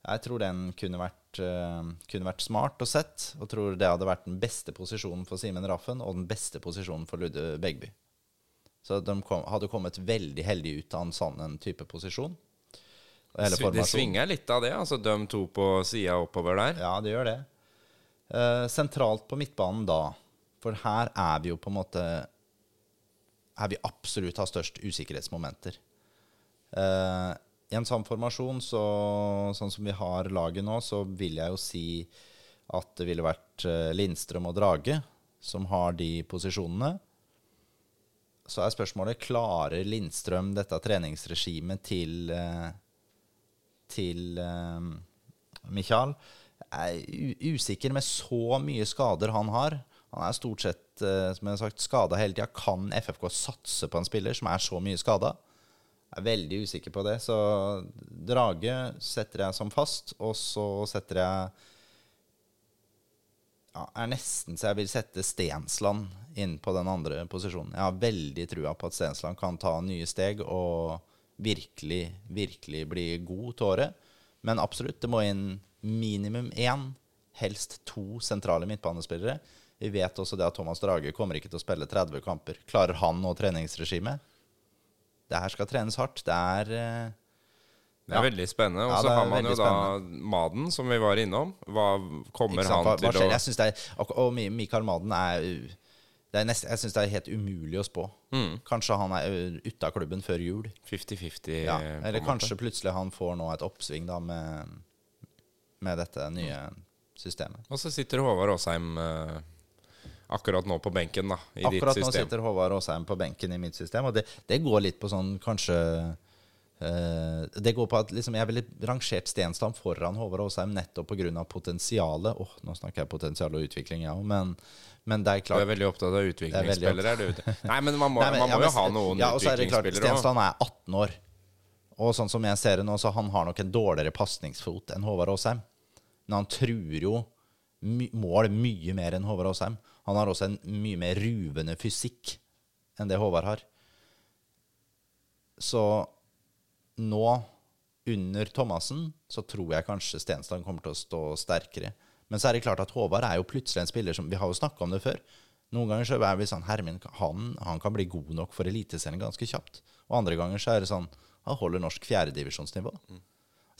jeg tror den kunne vært, uh, kunne vært smart og sett. Og tror det hadde vært den beste posisjonen for Simen Raffen og den beste posisjonen for Ludde Begby. Så de kom, hadde kommet veldig heldig ut av en sånn en type posisjon. Det svinger litt av det, altså de to på sida oppover der. Ja, det gjør det. Eh, sentralt på midtbanen da, for her er vi jo på en måte Her vi absolutt har størst usikkerhetsmomenter. Eh, I en sånn formasjon, så, sånn som vi har laget nå, så vil jeg jo si at det ville vært eh, Lindstrøm og Drage som har de posisjonene. Så er spørsmålet klarer Lindstrøm dette treningsregimet til eh, til eh, Michael. Jeg er usikker med så mye skader han har. Han er stort sett eh, som jeg har sagt, skada hele tida. Kan FFK satse på en spiller som er så mye skada? Jeg er veldig usikker på det. Så Drage setter jeg som fast, og så setter jeg ja, er nesten så jeg vil sette Stensland inn på den andre posisjonen. Jeg har veldig trua på at Stensland kan ta nye steg og virkelig, virkelig bli god til året. Men absolutt, det må inn minimum én, helst to sentrale midtbanespillere. Vi vet også det at Thomas Drage kommer ikke til å spille 30 kamper. Klarer han nå treningsregimet? Det her skal trenes hardt. Det er eh, Det er Ja. veldig spennende. Og så er har man jo veldig da Maden, som vi var innom. Hva kommer sant? han til å Jeg synes det er, og, og Mi- Mikael Maden er, det er nest, Jeg syns det er helt umulig å spå. Mm. Kanskje han er ute av klubben før jul. 50-50? Ja. Eller kanskje måte. plutselig han får nå et oppsving da med, med dette nye systemet. Og så sitter Håvard Aasheim eh, akkurat nå på benken, da, i Akkurat ditt nå sitter Håvard Aasheim på benken i mitt system, og det, det går litt på sånn kanskje Det går på at liksom, jeg ville rangert Stensland foran Håvard Aasheim nettopp pga. potensialet. Åh, nå snakker jeg potensial og utvikling, jeg òg, men, men det er klart Du er veldig opptatt av utviklingsspillere, er du? (laughs) Nei, men man må, Nei, men- man ja, må jo ha noen ja, så er klart, utviklingsspillere. Stensland er 18 år. Og sånn som jeg ser det nå, så han har nok en dårligere pasningsfot enn Håvard Aasheim. Men han truer jo my mål mye mer enn Håvard Aasheim. Han har også en mye mer ruvende fysikk enn det Håvard har. Så nå, under Thomassen, så tror jeg kanskje Stensland kommer til å stå sterkere. Men så er det klart at Håvard er jo plutselig en spiller som Vi har jo snakka om det før. Noen ganger så er vi sånn Hermin, han, han kan bli god nok for Eliteserien ganske kjapt. Og andre ganger så er det sånn Han holder norsk fjerdedivisjonsnivå.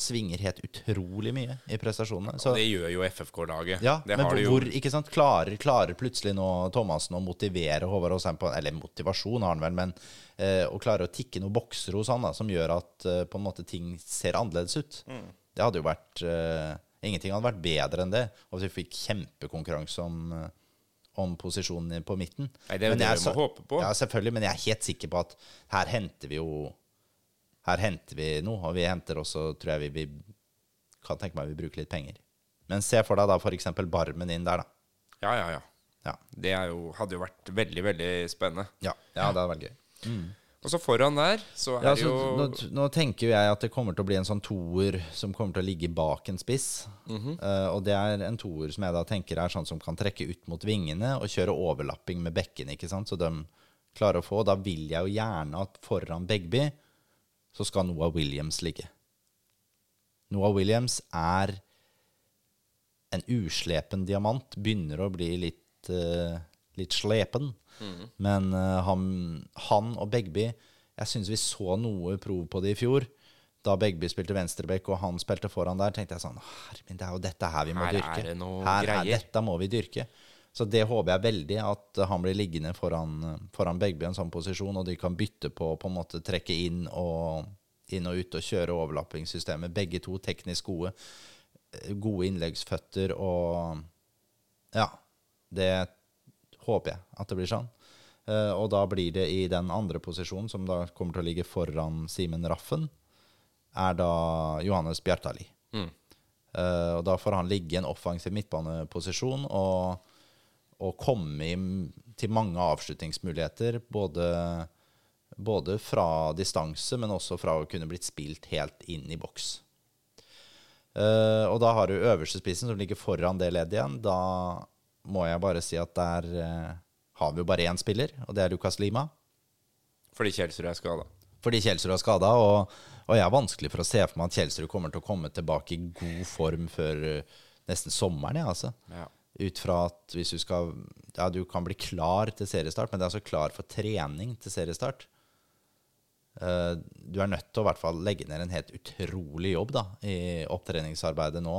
Svinger helt utrolig mye i prestasjonene. Så, det gjør jo FFK-laget. ja, det men har hvor, de jo hvor ikke sant, klarer, klarer plutselig nå Thomassen å motivere Håvard Aasheim på Eller motivasjon har han vel, men eh, å klare å tikke noen bokser hos han da, som gjør at eh, på en måte ting ser annerledes ut. Mm. Det hadde jo vært eh, Ingenting hadde vært bedre enn det. Og vi fikk kjempekonkurranse om, eh, om posisjonen på midten. Nei, det er jo det vi må håpe på. Ja, selvfølgelig, men jeg er helt sikker på at her henter vi jo Her henter vi noe, og vi henter også, tror jeg vi, vi kan tenke meg vi bruker litt penger. Men se for deg da f.eks. Barmen inn der, da. Ja, ja, ja. Ja, Det jo, hadde jo vært veldig, veldig spennende. ja, ja det hadde vært gøy. Og så foran der, så er Ja, så jo nå, nå tenker jeg at det kommer til å bli en sånn toer som kommer til å ligge bak en spiss. Eh, og det er en toer som jeg da tenker er sånn som kan trekke ut mot vingene og kjøre overlapping med bekkene, ikke sant, så de klarer å få. Da vil jeg jo gjerne at foran Begby så skal Noah Williams ligge. Noah Williams er en uslepen diamant. Begynner å bli litt, uh, litt slepen. Men uh, han, han og Begby Jeg syns vi så noe prov på det i fjor. Da Begby spilte venstreback og han spilte foran der, tenkte jeg sånn Herre min, det er jo dette her vi må Her er dyrke. her er dette må vi dyrke. Så det håper jeg veldig, at han blir liggende foran, foran Begby i en sånn posisjon, og de kan bytte på på en måte trekke inn og, inn og ut og kjøre overlappingssystemet. Begge to teknisk gode. Gode innleggsføtter og Ja. Det håper jeg at det blir sånn. Eh, og da blir det i den andre posisjonen, som da kommer til å ligge foran Simen Raffen, er da Johannes Bjartali. Mm. Uh, og da får han ligge i en offensiv midtbaneposisjon og, og komme i, til mange avslutningsmuligheter, både, både fra distanse, men også fra å kunne blitt spilt helt inn i boks. Uh, og da har du øverste spissen som ligger foran det leddet igjen. Da må jeg bare si at der uh, har vi jo bare én spiller, og det er Lukas Lima. Fordi Kjelsrud er skada. Fordi Kjelsrud er skada, og, og jeg er vanskelig for å se for meg at Kjelsrud kommer til å komme tilbake i god form før uh, nesten sommeren. Ja, altså. Ja. Ut fra at hvis du skal Ja, du kan bli klar til seriestart, men det er altså klar for trening til seriestart. Eh, du er nødt til å i hvert fall legge ned en helt utrolig jobb da, i opptreningsarbeidet nå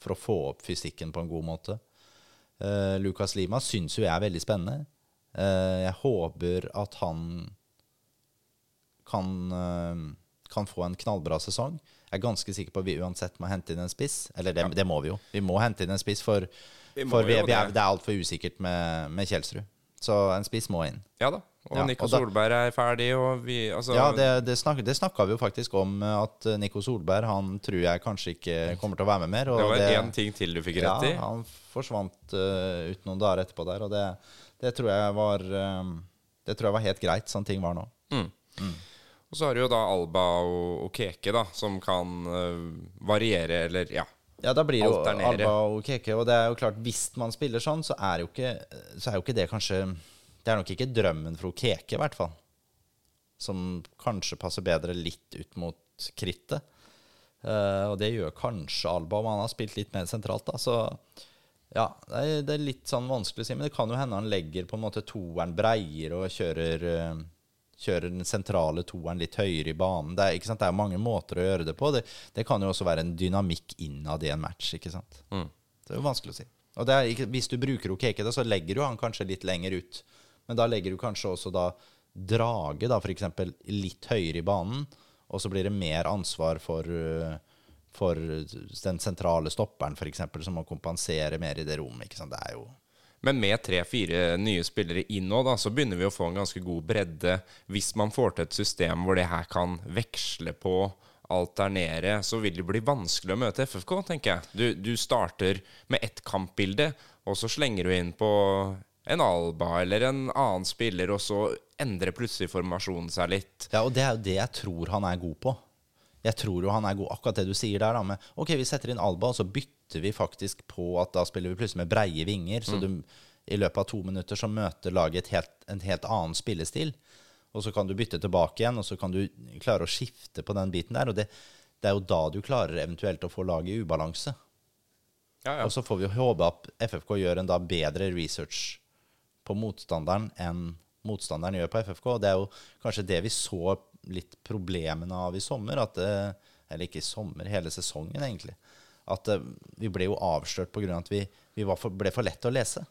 for å få opp fysikken på en god måte. Uh, Lucas Lima syns jo jeg er veldig spennende. Eh, jeg håper at han kan, eh, kan få en knallbra sesong. Jeg er ganske sikker på at vi uansett må hente inn en spiss. Eller det, det må vi jo. Vi må hente inn en spiss, for, for vi, vi er, det. er altfor usikkert med, med Kjelsrud. Så en spiss må inn. Ja da. Og Ja, Nico og da- Solberg er ferdig, og vi Altså Ja, det, det, snak, det snakka vi jo faktisk om, eh, at eh, Nico Solberg han tror jeg kanskje ikke kommer til å være med mer. det var én ting til du fikk rett i. Ja, han forsvant uh, ut noen dager etterpå der, og det, det tror jeg var um, Det tror jeg var helt greit, sånn ting var nå. Og så har du jo da Alba og, og Keke, da, som kan uh, variere, eller ja. Ja, da blir det jo Alba og Keke. Og det er jo klart, hvis man spiller sånn, så er jo ikke, så er jo ikke det kanskje Det er nok ikke drømmen for Keke, i hvert fall. Som kanskje passer bedre litt ut mot krittet. Uh, og det gjør kanskje Alba, om han har spilt litt mer sentralt, da. Så ja, det er, det er litt sånn vanskelig å si. Men det kan jo hende han legger på en måte toeren breiere og kjører eh, Kjører den sentrale toeren litt høyere i banen. Det er, det er mange måter å gjøre det på. Det, det kan jo også være en dynamikk innad i en match. ikke sant? Mm. Det er jo vanskelig å si. Og det er Hvis du bruker Okeke, så legger du han kanskje litt lenger ut. Men da legger du kanskje også da Drage, da, eksempel, litt høyere i banen. Og så blir det mer ansvar for, uh, for den sentrale stopperen, eksempel, som må kompensere mer i det rommet. ikke sant? Det er jo Men med tre-fire nye spillere inn nå, da, så begynner vi å få en ganske god bredde. Hvis man får til et system hvor det her kan veksle på, alternere, så vil det bli vanskelig å møte FFK, tenker jeg. Du, du starter med ett kampbilde, og så slenger du inn på en Alba eller en annen spiller, og så endrer plutselig formasjonen seg litt. Ja, og det er jo det jeg tror han er god på. Jeg tror jo han er god akkurat det du sier der, da. Med, ok, vi setter inn Alba, og så bytter vi faktisk på at da spiller vi plutselig med breie vinger. Så du, i løpet av to minutter så møter laget et helt, en helt annen spillestil. Og så kan du bytte tilbake igjen, og så kan du klare å skifte på den biten der. Og det, det er jo da du klarer eventuelt å få laget i ubalanse. Ja, ja. Og så får vi håpe at FFK gjør en da bedre research på motstanderen enn motstanderen gjør på FFK. Og det er jo kanskje det vi så litt problemene av i sommer. At det, eller ikke i sommer, hele sesongen egentlig. At eh, vi ble jo avslørt pga. at vi, vi var for, ble for lette å lese.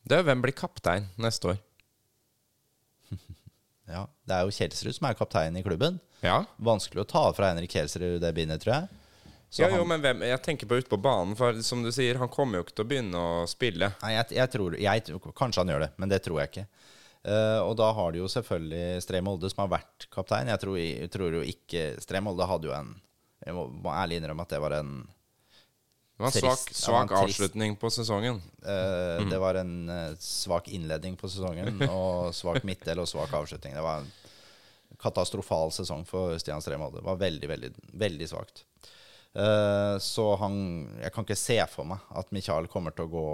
Det er hvem blir kaptein neste år? (laughs) Ja, Det er jo Kjelsrud som er kaptein i klubben. Ja, Vanskelig å ta fra Henrik Kjelsrud det bindet, tror jeg. Så ja jo, men hvem, jeg tenker på ute på banen, for som du sier, han kommer jo ikke til å begynne å spille. Nei, jeg, jeg tror jeg, Kanskje han gjør det, men det tror jeg ikke. Eh, og da har du jo selvfølgelig Stree Molde, som har vært kaptein. Jeg tror, jeg tror jo ikke Stree Molde hadde jo en Jeg må, må ærlig innrømme at det var en Det var en svak, svak trist- avslutning på sesongen. eh, Det var en uh, svak innledning på sesongen, (laughs) og svak midtdel og svak avslutning. Det var en katastrofal sesong for Stian Stree Molde. Det var veldig, veldig, veldig svakt. Så han Jeg kan ikke se for meg at Michael kommer til å gå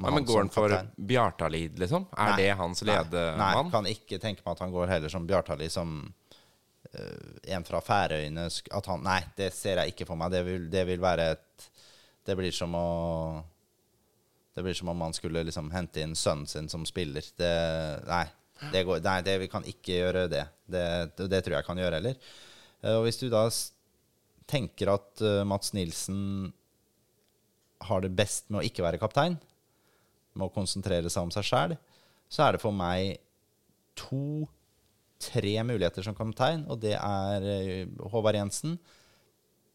med men Går han for. Bjartalid, liksom? Er Nei. det hans ledemann? Nei, kan ikke tenke meg at han går heller som Bjartali, som uh, en fra Færøyene at han, Nei, det ser jeg ikke for meg. Det vil, det vil være et Det blir som å Det blir som om man skulle liksom hente inn sønnen sin som spiller. Det, nei, det går, nei, det, vi kan ikke gjøre det. Det, det, det tror jeg kan gjøre heller. Uh, Og hvis du da tenker at uh, Mats Nilsen har det best med å ikke være kaptein, med å konsentrere seg om seg sjæl, så er det for meg to-tre muligheter som kaptein, og det er eh, Håvard Jensen.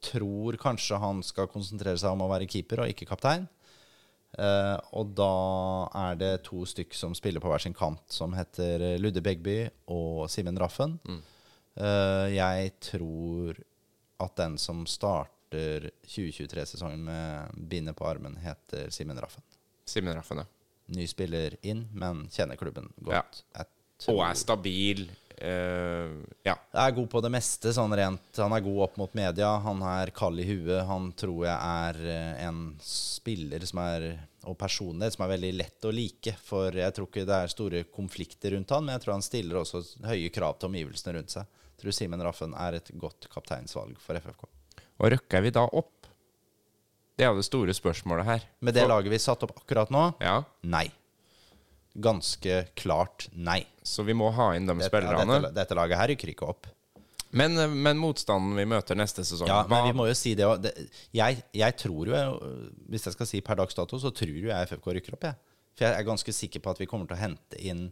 Tror kanskje han skal konsentrere seg om å være keeper og ikke kaptein. Uh, og da er det to stykk som spiller på hver sin kant, som heter Ludde Begby og Simen Raffen. Eh, jeg tror at den som starter 2023-sesongen med bindet på armen, heter Simen Raffen. Simen Raffen, ja. Ny spiller inn, men kjenner klubben godt. Ja. Og er stabil. Uh, ja. er god på det meste, sånn rent. Han er god opp mot media. Han er kald i huet. Han tror jeg er eh, en spiller som er og personlighet som er veldig lett å like. For jeg tror ikke det er store konflikter rundt han, men jeg tror han stiller også høye krav til omgivelsene rundt seg. Jeg tror Simen Raffen er et godt kapteinsvalg for FFK. Og røkker vi da opp? Det er jo det store spørsmålet her. Med det For- laget vi satte opp akkurat nå, Ja, nei. Ganske klart nei. Så vi må ha inn de Dette, ja, dette, dette laget her rykker ikke opp. Men, eh, men motstanden vi møter neste sesong Ja, men vi må jo si det òg. Jeg, jeg tror jo, øh, hvis jeg skal si per dags dato, så tror jo jeg FFK rykker opp, jeg. For jeg er ganske sikker på at vi kommer til å hente inn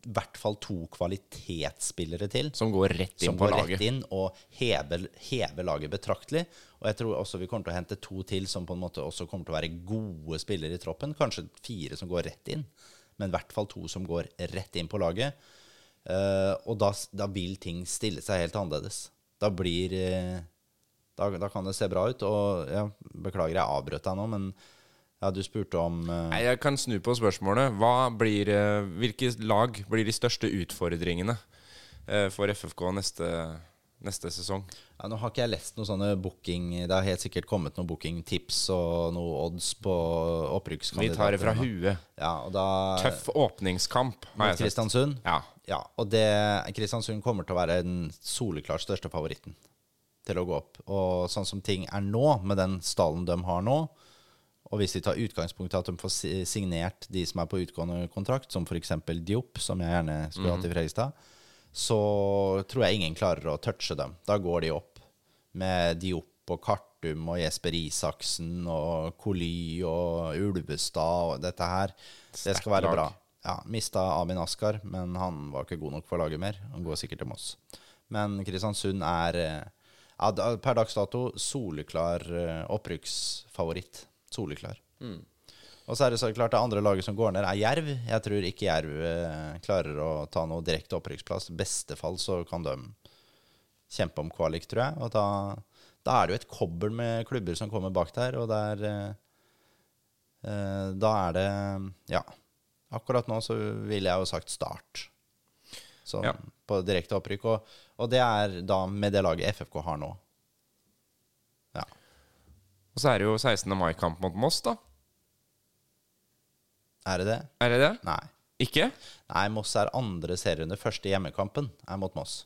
i hvert fall to kvalitetsspillere til. Som går rett inn Som på går laget. rett inn og hever, hever laget betraktelig. Og jeg tror også vi kommer til å hente to til som på en måte også kommer til å være gode spillere i troppen. Kanskje fire som går rett inn, men i hvert fall to som går rett inn på laget. Uh, og da, da vil ting stille seg helt annerledes. Da blir uh, da, da kan det se bra ut. Og ja, beklager jeg avbrøt deg nå, men ja, du spurte om uh... Nei, Jeg kan snu på spørsmålet. Blir, uh, hvilke lag blir de største utfordringene uh, for FFK neste, neste sesong? ja, Nå har ikke jeg lest noe sånne booking Det har helt sikkert kommet noen bookingtips og noen odds på opprykkskandidater. Vi tar det fra huet. Ja, da Tøff åpningskamp, har jeg sett. Kristiansund. Ja. Ja, og det, Kristiansund kommer til å være den soleklart største favoritten til å gå opp. Og sånn som ting er nå, med den stallen de har nå, og hvis vi tar utgangspunkt i at de får signert de som er på utgående kontrakt, som f.eks. Diop, som jeg gjerne skulle hatt i Fredrikstad, så tror jeg ingen klarer å touche dem. Da går de opp med Diop og Kartum og Jesper Isaksen og Koly og Ulvestad og dette her. Det skal være bra. Ja, Mista Amin Askar, men han var ikke god nok for laget mer. Han går sikkert til Moss. Men Kristiansund er eh, ja, per dags dato soleklar eh, opprykksfavoritt. Soleklar. Og så er det så klart det andre laget som går ned, er Jerv. Jeg tror ikke Jerv eh, klarer å ta noe direkte opprykksplass. I beste fall så kan de kjempe om kvalik, tror jeg. Og da, da er det jo et kobbel med klubber som kommer bak der, og der eh, eh, Da er det Ja. Akkurat nå så ville jeg jo sagt Start. Sånn Ja. på direkte opprykk. Og, og det er da med det laget FFK har nå. Ja. Og så er det jo 16. mai-kamp mot Moss, da. Er det det? Er det det? Nei. Ikke? Nei, Moss er andre serierunde. Første hjemmekampen er mot Moss.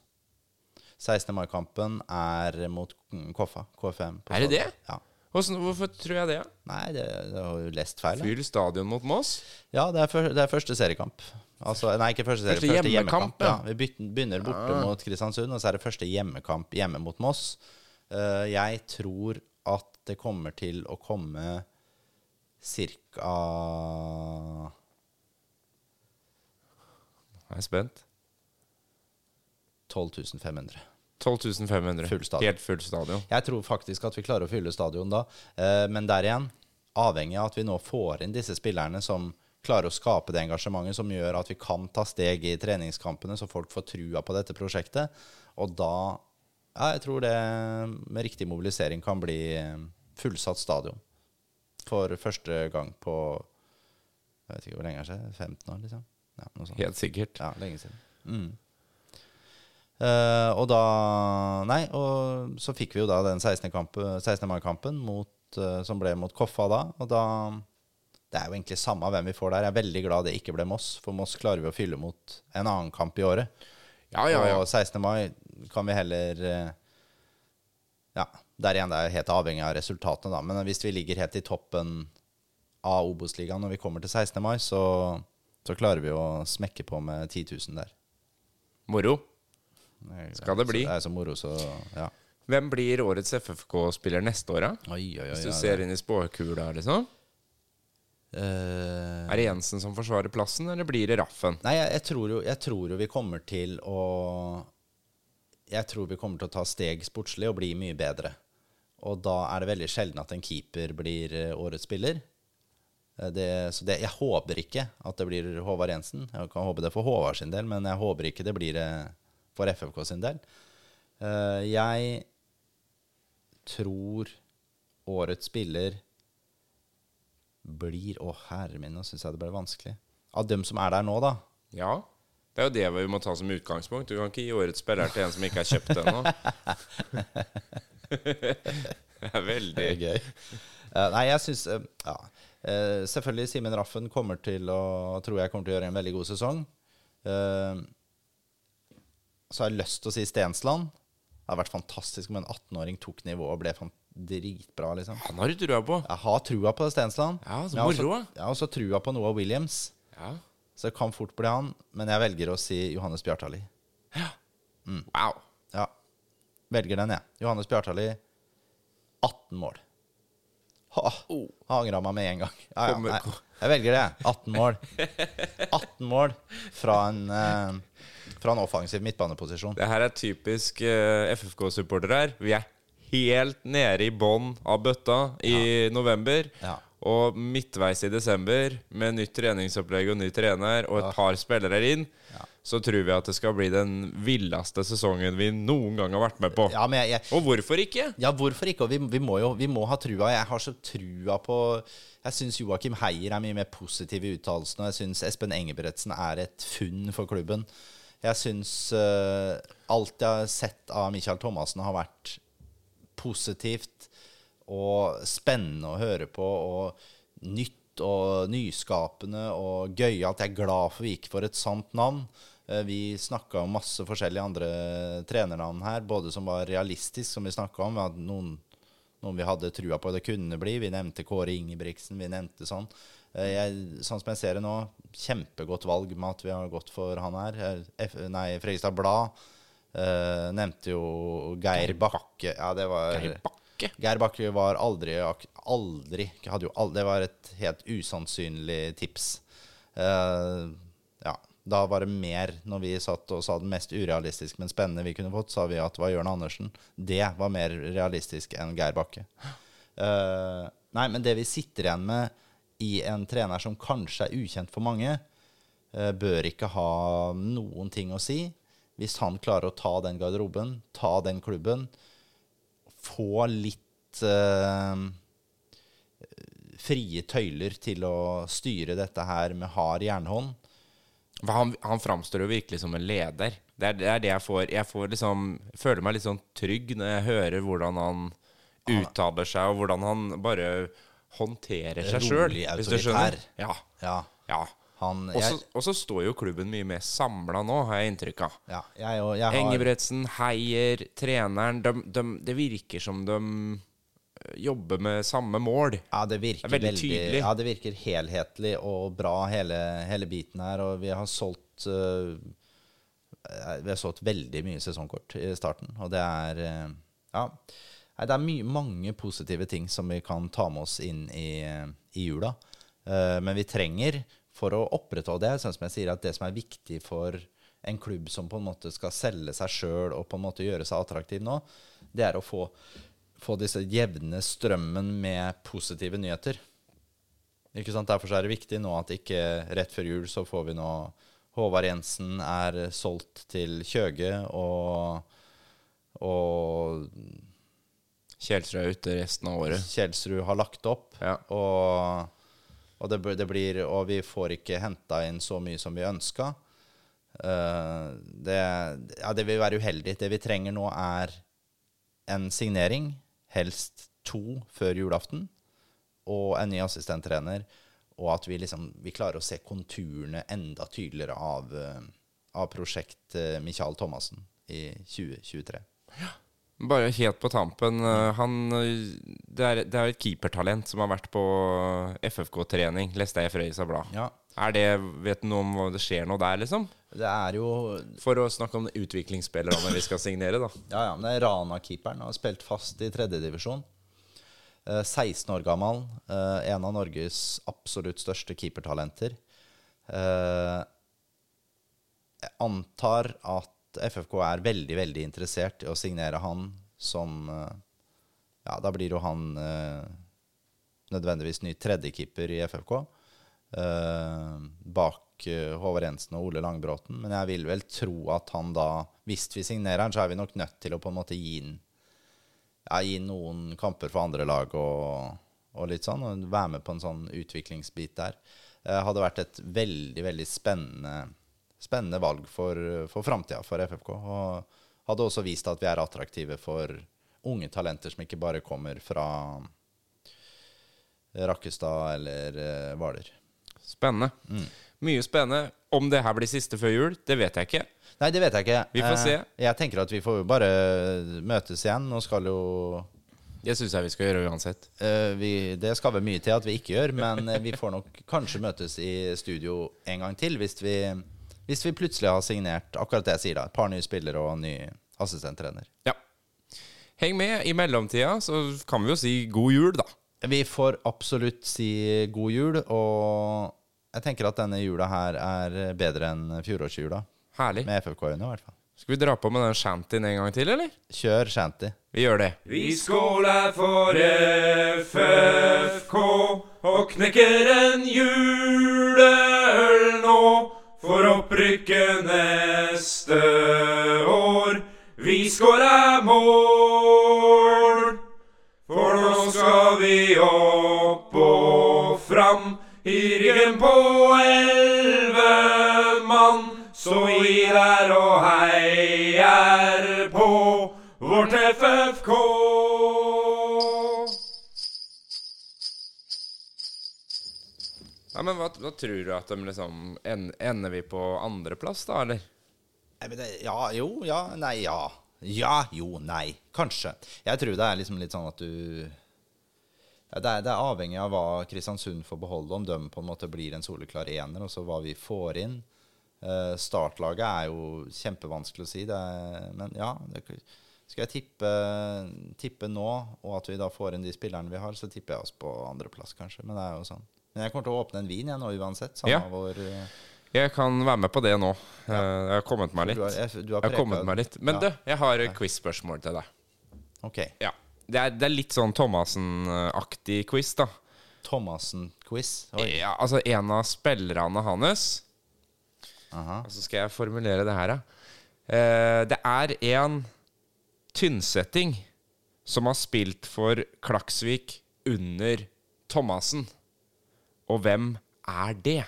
16. mai-kampen er mot KFA. KFM. på Er det det? Ja. Hvordan, hvorfor tror jeg det? Nei, det, det har jo lest feil. Fyll stadion mot Moss? Ja, det er, for, det er første seriekamp. Altså, nei, ikke første serie, Første første, hjemmekamp. Ja. ja. Vi begynner borte mot Kristiansund, og så er det første hjemmekamp hjemme mot Moss. Uh, jeg tror at det kommer til å komme ca. Jeg er spent. 12 500. 12 500. Full stadion. Helt full stadion. Jeg tror faktisk at vi klarer å fylle stadion da. Eh, men der igjen, avhengig av at vi nå får inn disse spillerne som klarer å skape det engasjementet som gjør at vi kan ta steg i treningskampene, så folk får trua på dette prosjektet. Og da Ja, jeg tror det med riktig mobilisering kan bli eh, fullsatt stadion. For første gang på Jeg vet ikke hvor lenge det er siden. 15 år, liksom. Ja. Helt sikkert. Ja, lenge siden. Mm. Uh, og da Nei, og så fikk vi jo da den 16. Mai-kampen eh, som ble mot Koffa da. Og da Det er jo egentlig samme hvem vi får der. Jeg er veldig glad det ikke ble Moss, for Moss klarer vi å fylle mot en annen kamp i året. Ja, ja, ja. Og 16. mai kan vi heller eh, Ja, der igjen det er helt avhengig av resultatene, da. Men hvis vi ligger helt i toppen av Obos-ligaen når vi kommer til 16. mai, så, så klarer vi å smekke på med 10 000 der. Moro. Skal det bli. Så, det er så moro, så ja. Hvem blir årets FFK-spiller neste år, da? Hvis du ja, ser inn i spåkula, liksom. Uh, Er det Jensen som forsvarer plassen, eller blir det Raffen? Nei, jeg, jeg, tror jo, jeg tror jo vi kommer til å Jeg tror vi kommer til å ta steg sportslig og bli mye bedre. Og da er det veldig sjelden at en keeper blir eh, årets spiller. Eh, Det, så det, jeg håper ikke at det blir Håvard Jensen. Jeg kan håpe det for Håvard sin del, men jeg håper ikke det blir det for FFK sin del. Eh, Jeg tror årets spiller blir Å, herre min, nå syns jeg det ble vanskelig. Av dem som er der nå, da. Ja. Det er jo det vi må ta som utgangspunkt. Du kan ikke gi årets spiller til en som ikke er kjøpt ennå. det er veldig gøy. Uh, nei, jeg syns Ja. uh, selvfølgelig Simen Raffen kommer til å Tror jeg kommer til å gjøre en veldig god sesong. Eh, så har jeg lyst til å si Stensland. Det har vært fantastisk om en 18-åring tok nivået og ble dritbra, liksom. Han har du trua på. Jeg har trua på Stensland. Ja, så Men jeg har også- moro. Jeg har også trua på Noah Williams. Ja. Så det kan fort bli han. Men jeg velger å si Johannes Bjartali. Ja, Wow. Ja. Velger den, jeg. Johannes Bjartali, 18 mål. Ha, Oh. Angra meg med en gang. Ja, ja, nei, jeg velger det. 18 mål. (laughs) 18 mål fra en, eh, fra en offensiv midtbaneposisjon. Det her er typisk eh, FFK-supportere her. Vi er helt nede i bånn av bøtta i november. Ja. Og midtveis i desember, med nytt treningsopplegg og ny trener og et par spillere inn, så tror vi at det skal bli den villeste sesongen vi noen gang har vært med på. Ja, men jeg, jeg, Og hvorfor ikke? Ja, hvorfor ikke? Og vi, vi må jo vi må ha trua. Jeg har så trua på Jeg syns Joakim Heier er mye mer positiv i uttalelsene. Jeg syns Espen Engebretsen er et funn for klubben. Jeg syns uh, alt jeg har sett av Michael Thomassen, har vært positivt og spennende å høre på. Og nytt og nyskapende og gøyalt. Jeg er glad for vi gikk for et sant navn. Eh, Vi snakka om masse forskjellige andre trenernavn her, både som var realistisk, som vi snakka om. Vi hadde noen, noen vi hadde trua på det kunne bli. Vi nevnte Kåre Ingebrigtsen. Vi nevnte sånn. Eh, Jeg, sånn som jeg ser det nå, kjempegodt valg med at vi har gått for han her. Eh, F, nei, Fredrikstad Blad eh, nevnte jo Geir Bakke. Ja, det var Geir Bakke? Geir Bakke var aldri, aldri hadde jo aldri, Det var et helt usannsynlig tips. Uh, ja, da var det mer Når vi satt og sa det mest urealistiske, men spennende vi kunne fått, sa vi at det var Jørn Andersen. Det var mer realistisk enn Geir Bakke. Uh, nei, men det vi sitter igjen med i en trener som kanskje er ukjent for mange, uh, bør ikke ha noen ting å si. Hvis han klarer å ta den garderoben, ta den klubben, få litt eh, frie tøyler til å styre dette her med hard jernhånd. Han, han framstår jo virkelig som en leder. Det er det, er det jeg får. Jeg får liksom, føler meg litt sånn trygg når jeg hører hvordan han uttaler seg, og hvordan han bare håndterer seg sjøl. Rolig, autoritær. Ja. Ja, ja. Han jeg, Og så står jo klubben mye mer samla nå, har jeg inntrykk av. ja, jeg, jeg har, Engebretsen, Heier, treneren de, de, Det virker som de eh, jobber med samme mål. Ja, det virker Det veldig veldig, tydelig. Ja, det virker helhetlig og bra, hele, hele biten her. Og vi har solgt eh, Vi har solgt veldig mye sesongkort i starten, og det er uh, Ja. Nei, det er mye, mange positive ting som vi kan ta med oss inn i, i jula. Uh, men vi trenger, for å opprettholde det, sånn som jeg sier, at det som er viktig for en klubb som på en måte skal selge seg sjøl og på en måte gjøre seg attraktiv nå, det er å få, få disse jevne strømmen med positive nyheter. Ikke sant? Derfor så er det viktig nå at ikke rett før jul så får vi nå Håvard Jensen er solgt til Kjøge, og, og Kjelsrud er ute resten av året. Kjelsrud har lagt opp. Ja. Og, og, det, det blir, og vi får ikke henta inn så mye som vi ønska. Eh, det, ja, det vil være uheldig. Det vi trenger nå, er en signering, helst to før julaften, og en ny assistenttrener. Og at vi liksom vi klarer å se konturene enda tydeligere av, eh, av prosjekt eh, Michael Thomassen i 2023. Bare helt på tampen. eh, Han, eh, det er, det er et keepertalent som har vært på FFK-trening, leste jeg i Frøysa Blad. Ja. Er det, Vet du noe om hva det skjer noe der, liksom? Det er jo For å snakke om utviklingsspillerne vi skal signere, da. Ja, ja, men det er Rana-keeperen. Har spilt fast i tredjedivisjon. Eh, 16 år gammel. Eh, en av Norges absolutt største keepertalenter. Eh, jeg antar at FFK er veldig, veldig interessert i å signere han som eh, Ja, da blir jo han eh, nødvendigvis ny tredjekeeper i FFK. eh, bak eh, Håvard Jensen og Ole Langbråten. Men jeg vil vel tro at han da, hvis vi signerer han, så er vi nok nødt til å på en måte gi han ja, gi noen kamper for andre lag og, og litt sånn. Og være med på en sånn utviklingsbit der. Eh, hadde vært et veldig, veldig spennende, spennende valg for, for framtida for FFK. Og hadde også vist at vi er attraktive for unge talenter som ikke bare kommer fra Rakkestad eller eh, Hvaler. Spennende. Mye spennende. Om det her blir siste før jul, det vet jeg ikke. Nei, det vet jeg ikke. Vi får Eh, se. Jeg tenker at vi får jo bare møtes igjen. Nå skal jo Det syns jeg vi skal gjøre uansett. Eh, vi, det skal vel mye til at vi ikke gjør, men vi får nok kanskje møtes i studio en gang til hvis vi, hvis vi plutselig har signert akkurat det jeg sier da. Et par nye spillere og en ny assistenttrener. Ja. Heng med. I mellomtida så kan vi jo si god jul, da. Vi får absolutt si god jul, og jeg tenker at denne jula her er bedre enn fjorårsjula. Herlig. Med FFK-øyne, i hvert fall. Skal vi dra på med den shantyen en gang til, eller? Kjør shanty. Vi gjør det. Vi skåler for FFK og knekker en juleøl nå for opprykket neste år. Vi skårer mål, for nå skal vi opp og fram i ryggen på elleve mann. Så vi der og heier på vårt FFK. Hva, hva tror du at de liksom en, Ender vi på andreplass, da, eller? Nei, det, ja, jo, ja, nei, ja. Ja, jo, nei. Kanskje. Jeg tror det er liksom litt sånn at du ja, det, er, det er avhengig av hva Kristiansund får beholde, om de på en måte blir en soleklar ener, og så hva vi får inn. Uh, startlaget er jo kjempevanskelig å si, er, men ja det, Skal jeg tippe, tippe nå, og at vi da får inn de spillerne vi har, så tipper jeg oss på andreplass, kanskje. Men det er jo sånn. Men jeg kommer til å åpne en vin jeg nå uansett. Samme Ja. hvor eh, Jeg kan være med på det nå. Ja. Jeg har kommet meg litt. du har, jeg, du har Jeg har kommet meg litt. Men Ja. du, jeg har quiz-spørsmål til deg. Ok. Ja. Det er, det er litt sånn Thomassen-aktig quiz, da. Thomassen-quiz. Ja, altså en av spillerne hans Aha. Og så skal jeg formulere det her, ja. Eh, det er en tynnsetting som har spilt for Klaksvik under Thomassen. Og hvem er det?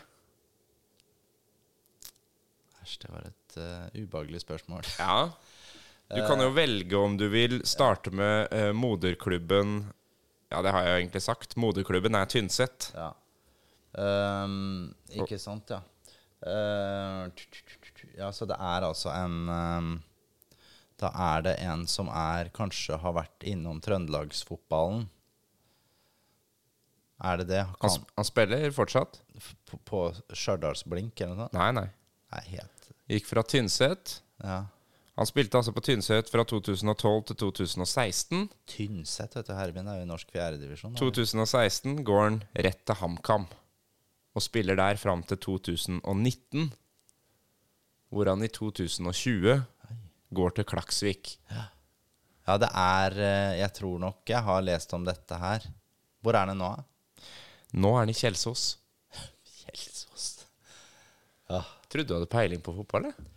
Æsj, det var et uh, ubehagelig spørsmål. Ja. Du kan jo velge om du vil starte med uh, moderklubben Ja, det har jeg jo egentlig sagt. Moderklubben er Tynset. Ja. Um, ikke sant, ja. T- ja, så det er altså en um, Da er det en som er kanskje har vært innom trøndelagsfotballen. Er det det? Han, han spiller fortsatt? f- på, på Stjørdalsblink eller noe sånt? Nei, nei. Nei, helt Gikk fra Tynset. Ja. Han spilte altså på Tynset fra 2012 til 2016. Tynset, vet du. Hermin er jo i norsk fjerdedivisjon. 2016 går han rett til HamKam og spiller der fram til 2019. Hvor han i 2020 går til Klaksvik. Ja, det er eh, Jeg tror nok jeg har lest om dette her. Hvor er det nå? da? Nå er han i Kjelsås. (laughs) Kjelsås. Ja. Trodde du hadde peiling på fotball? eller?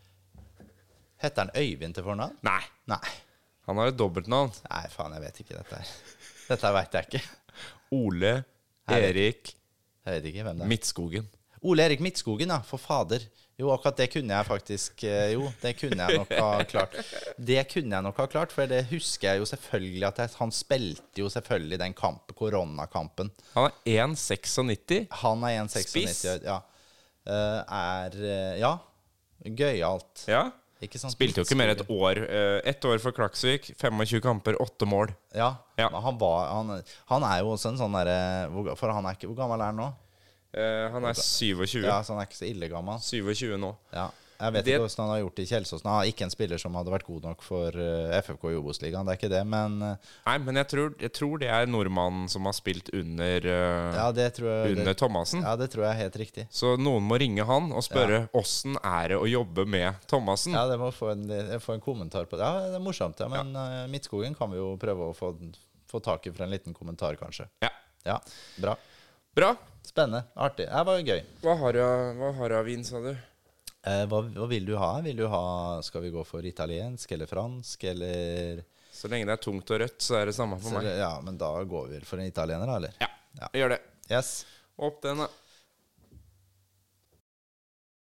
Heter han Øyvind til fornavn? Nei. Nei. Han har et dobbeltnavn. Nei, faen, jeg vet ikke dette her. Dette veit jeg ikke. Ole Erik Jeg vet ikke hvem det er. Midtskogen. Ole Erik Midtskogen, ja. For fader. Jo, akkurat det kunne jeg faktisk eh, Jo, det kunne jeg nok ha klart. Det kunne jeg nok ha klart, for det husker jeg jo selvfølgelig at jeg, han spilte jo selvfølgelig den kampen, koronakampen. Han er 1,96. Han er 1,96. Spiss. Ja. Eh, er eh, Ja. Gøyalt. Ja. Sant? Spilte jo ikke mer et år. Ett år for Klaksvik, 25 kamper, åtte mål. Ja, Ja. han, var, han, han er jo også en sånn derre For han er ikke Hvor gammel er han nå? Eh, Han er 27. Ja, så han er ikke så ille gammel. 27 nå. Ja. Jeg vet Det- ikke hvordan han har gjort i Kjelsåsen. Han er ikke en spiller som hadde vært god nok for eh, FFK i Obos-ligaen, det er ikke det, men eh, Nei, men jeg tror, jeg tror det er nordmannen som har spilt under, ja, det tror jeg under det, Thomassen. Ja, det tror jeg er helt riktig. Så noen må ringe han og spørre åssen er det å jobbe med Thomassen. Ja, det må få en, får en kommentar på det. Ja, det er morsomt, ja, men ja. Midtskogen kan vi jo prøve å få, få tak i for en liten kommentar, kanskje. Ja. Ja, bra. Bra. Spennende. Artig. Det var gøy. Hva har du av- hva har du av vin, sa du? Eh, hva, hva vil du ha? Vil du ha Skal vi gå for italiensk eller fransk eller Så lenge det er tungt og rødt, så er det samme for så, meg. Ja, men da går vi vel for en italiener, da, eller? Ja, gjør det. Yes. Opp den, da.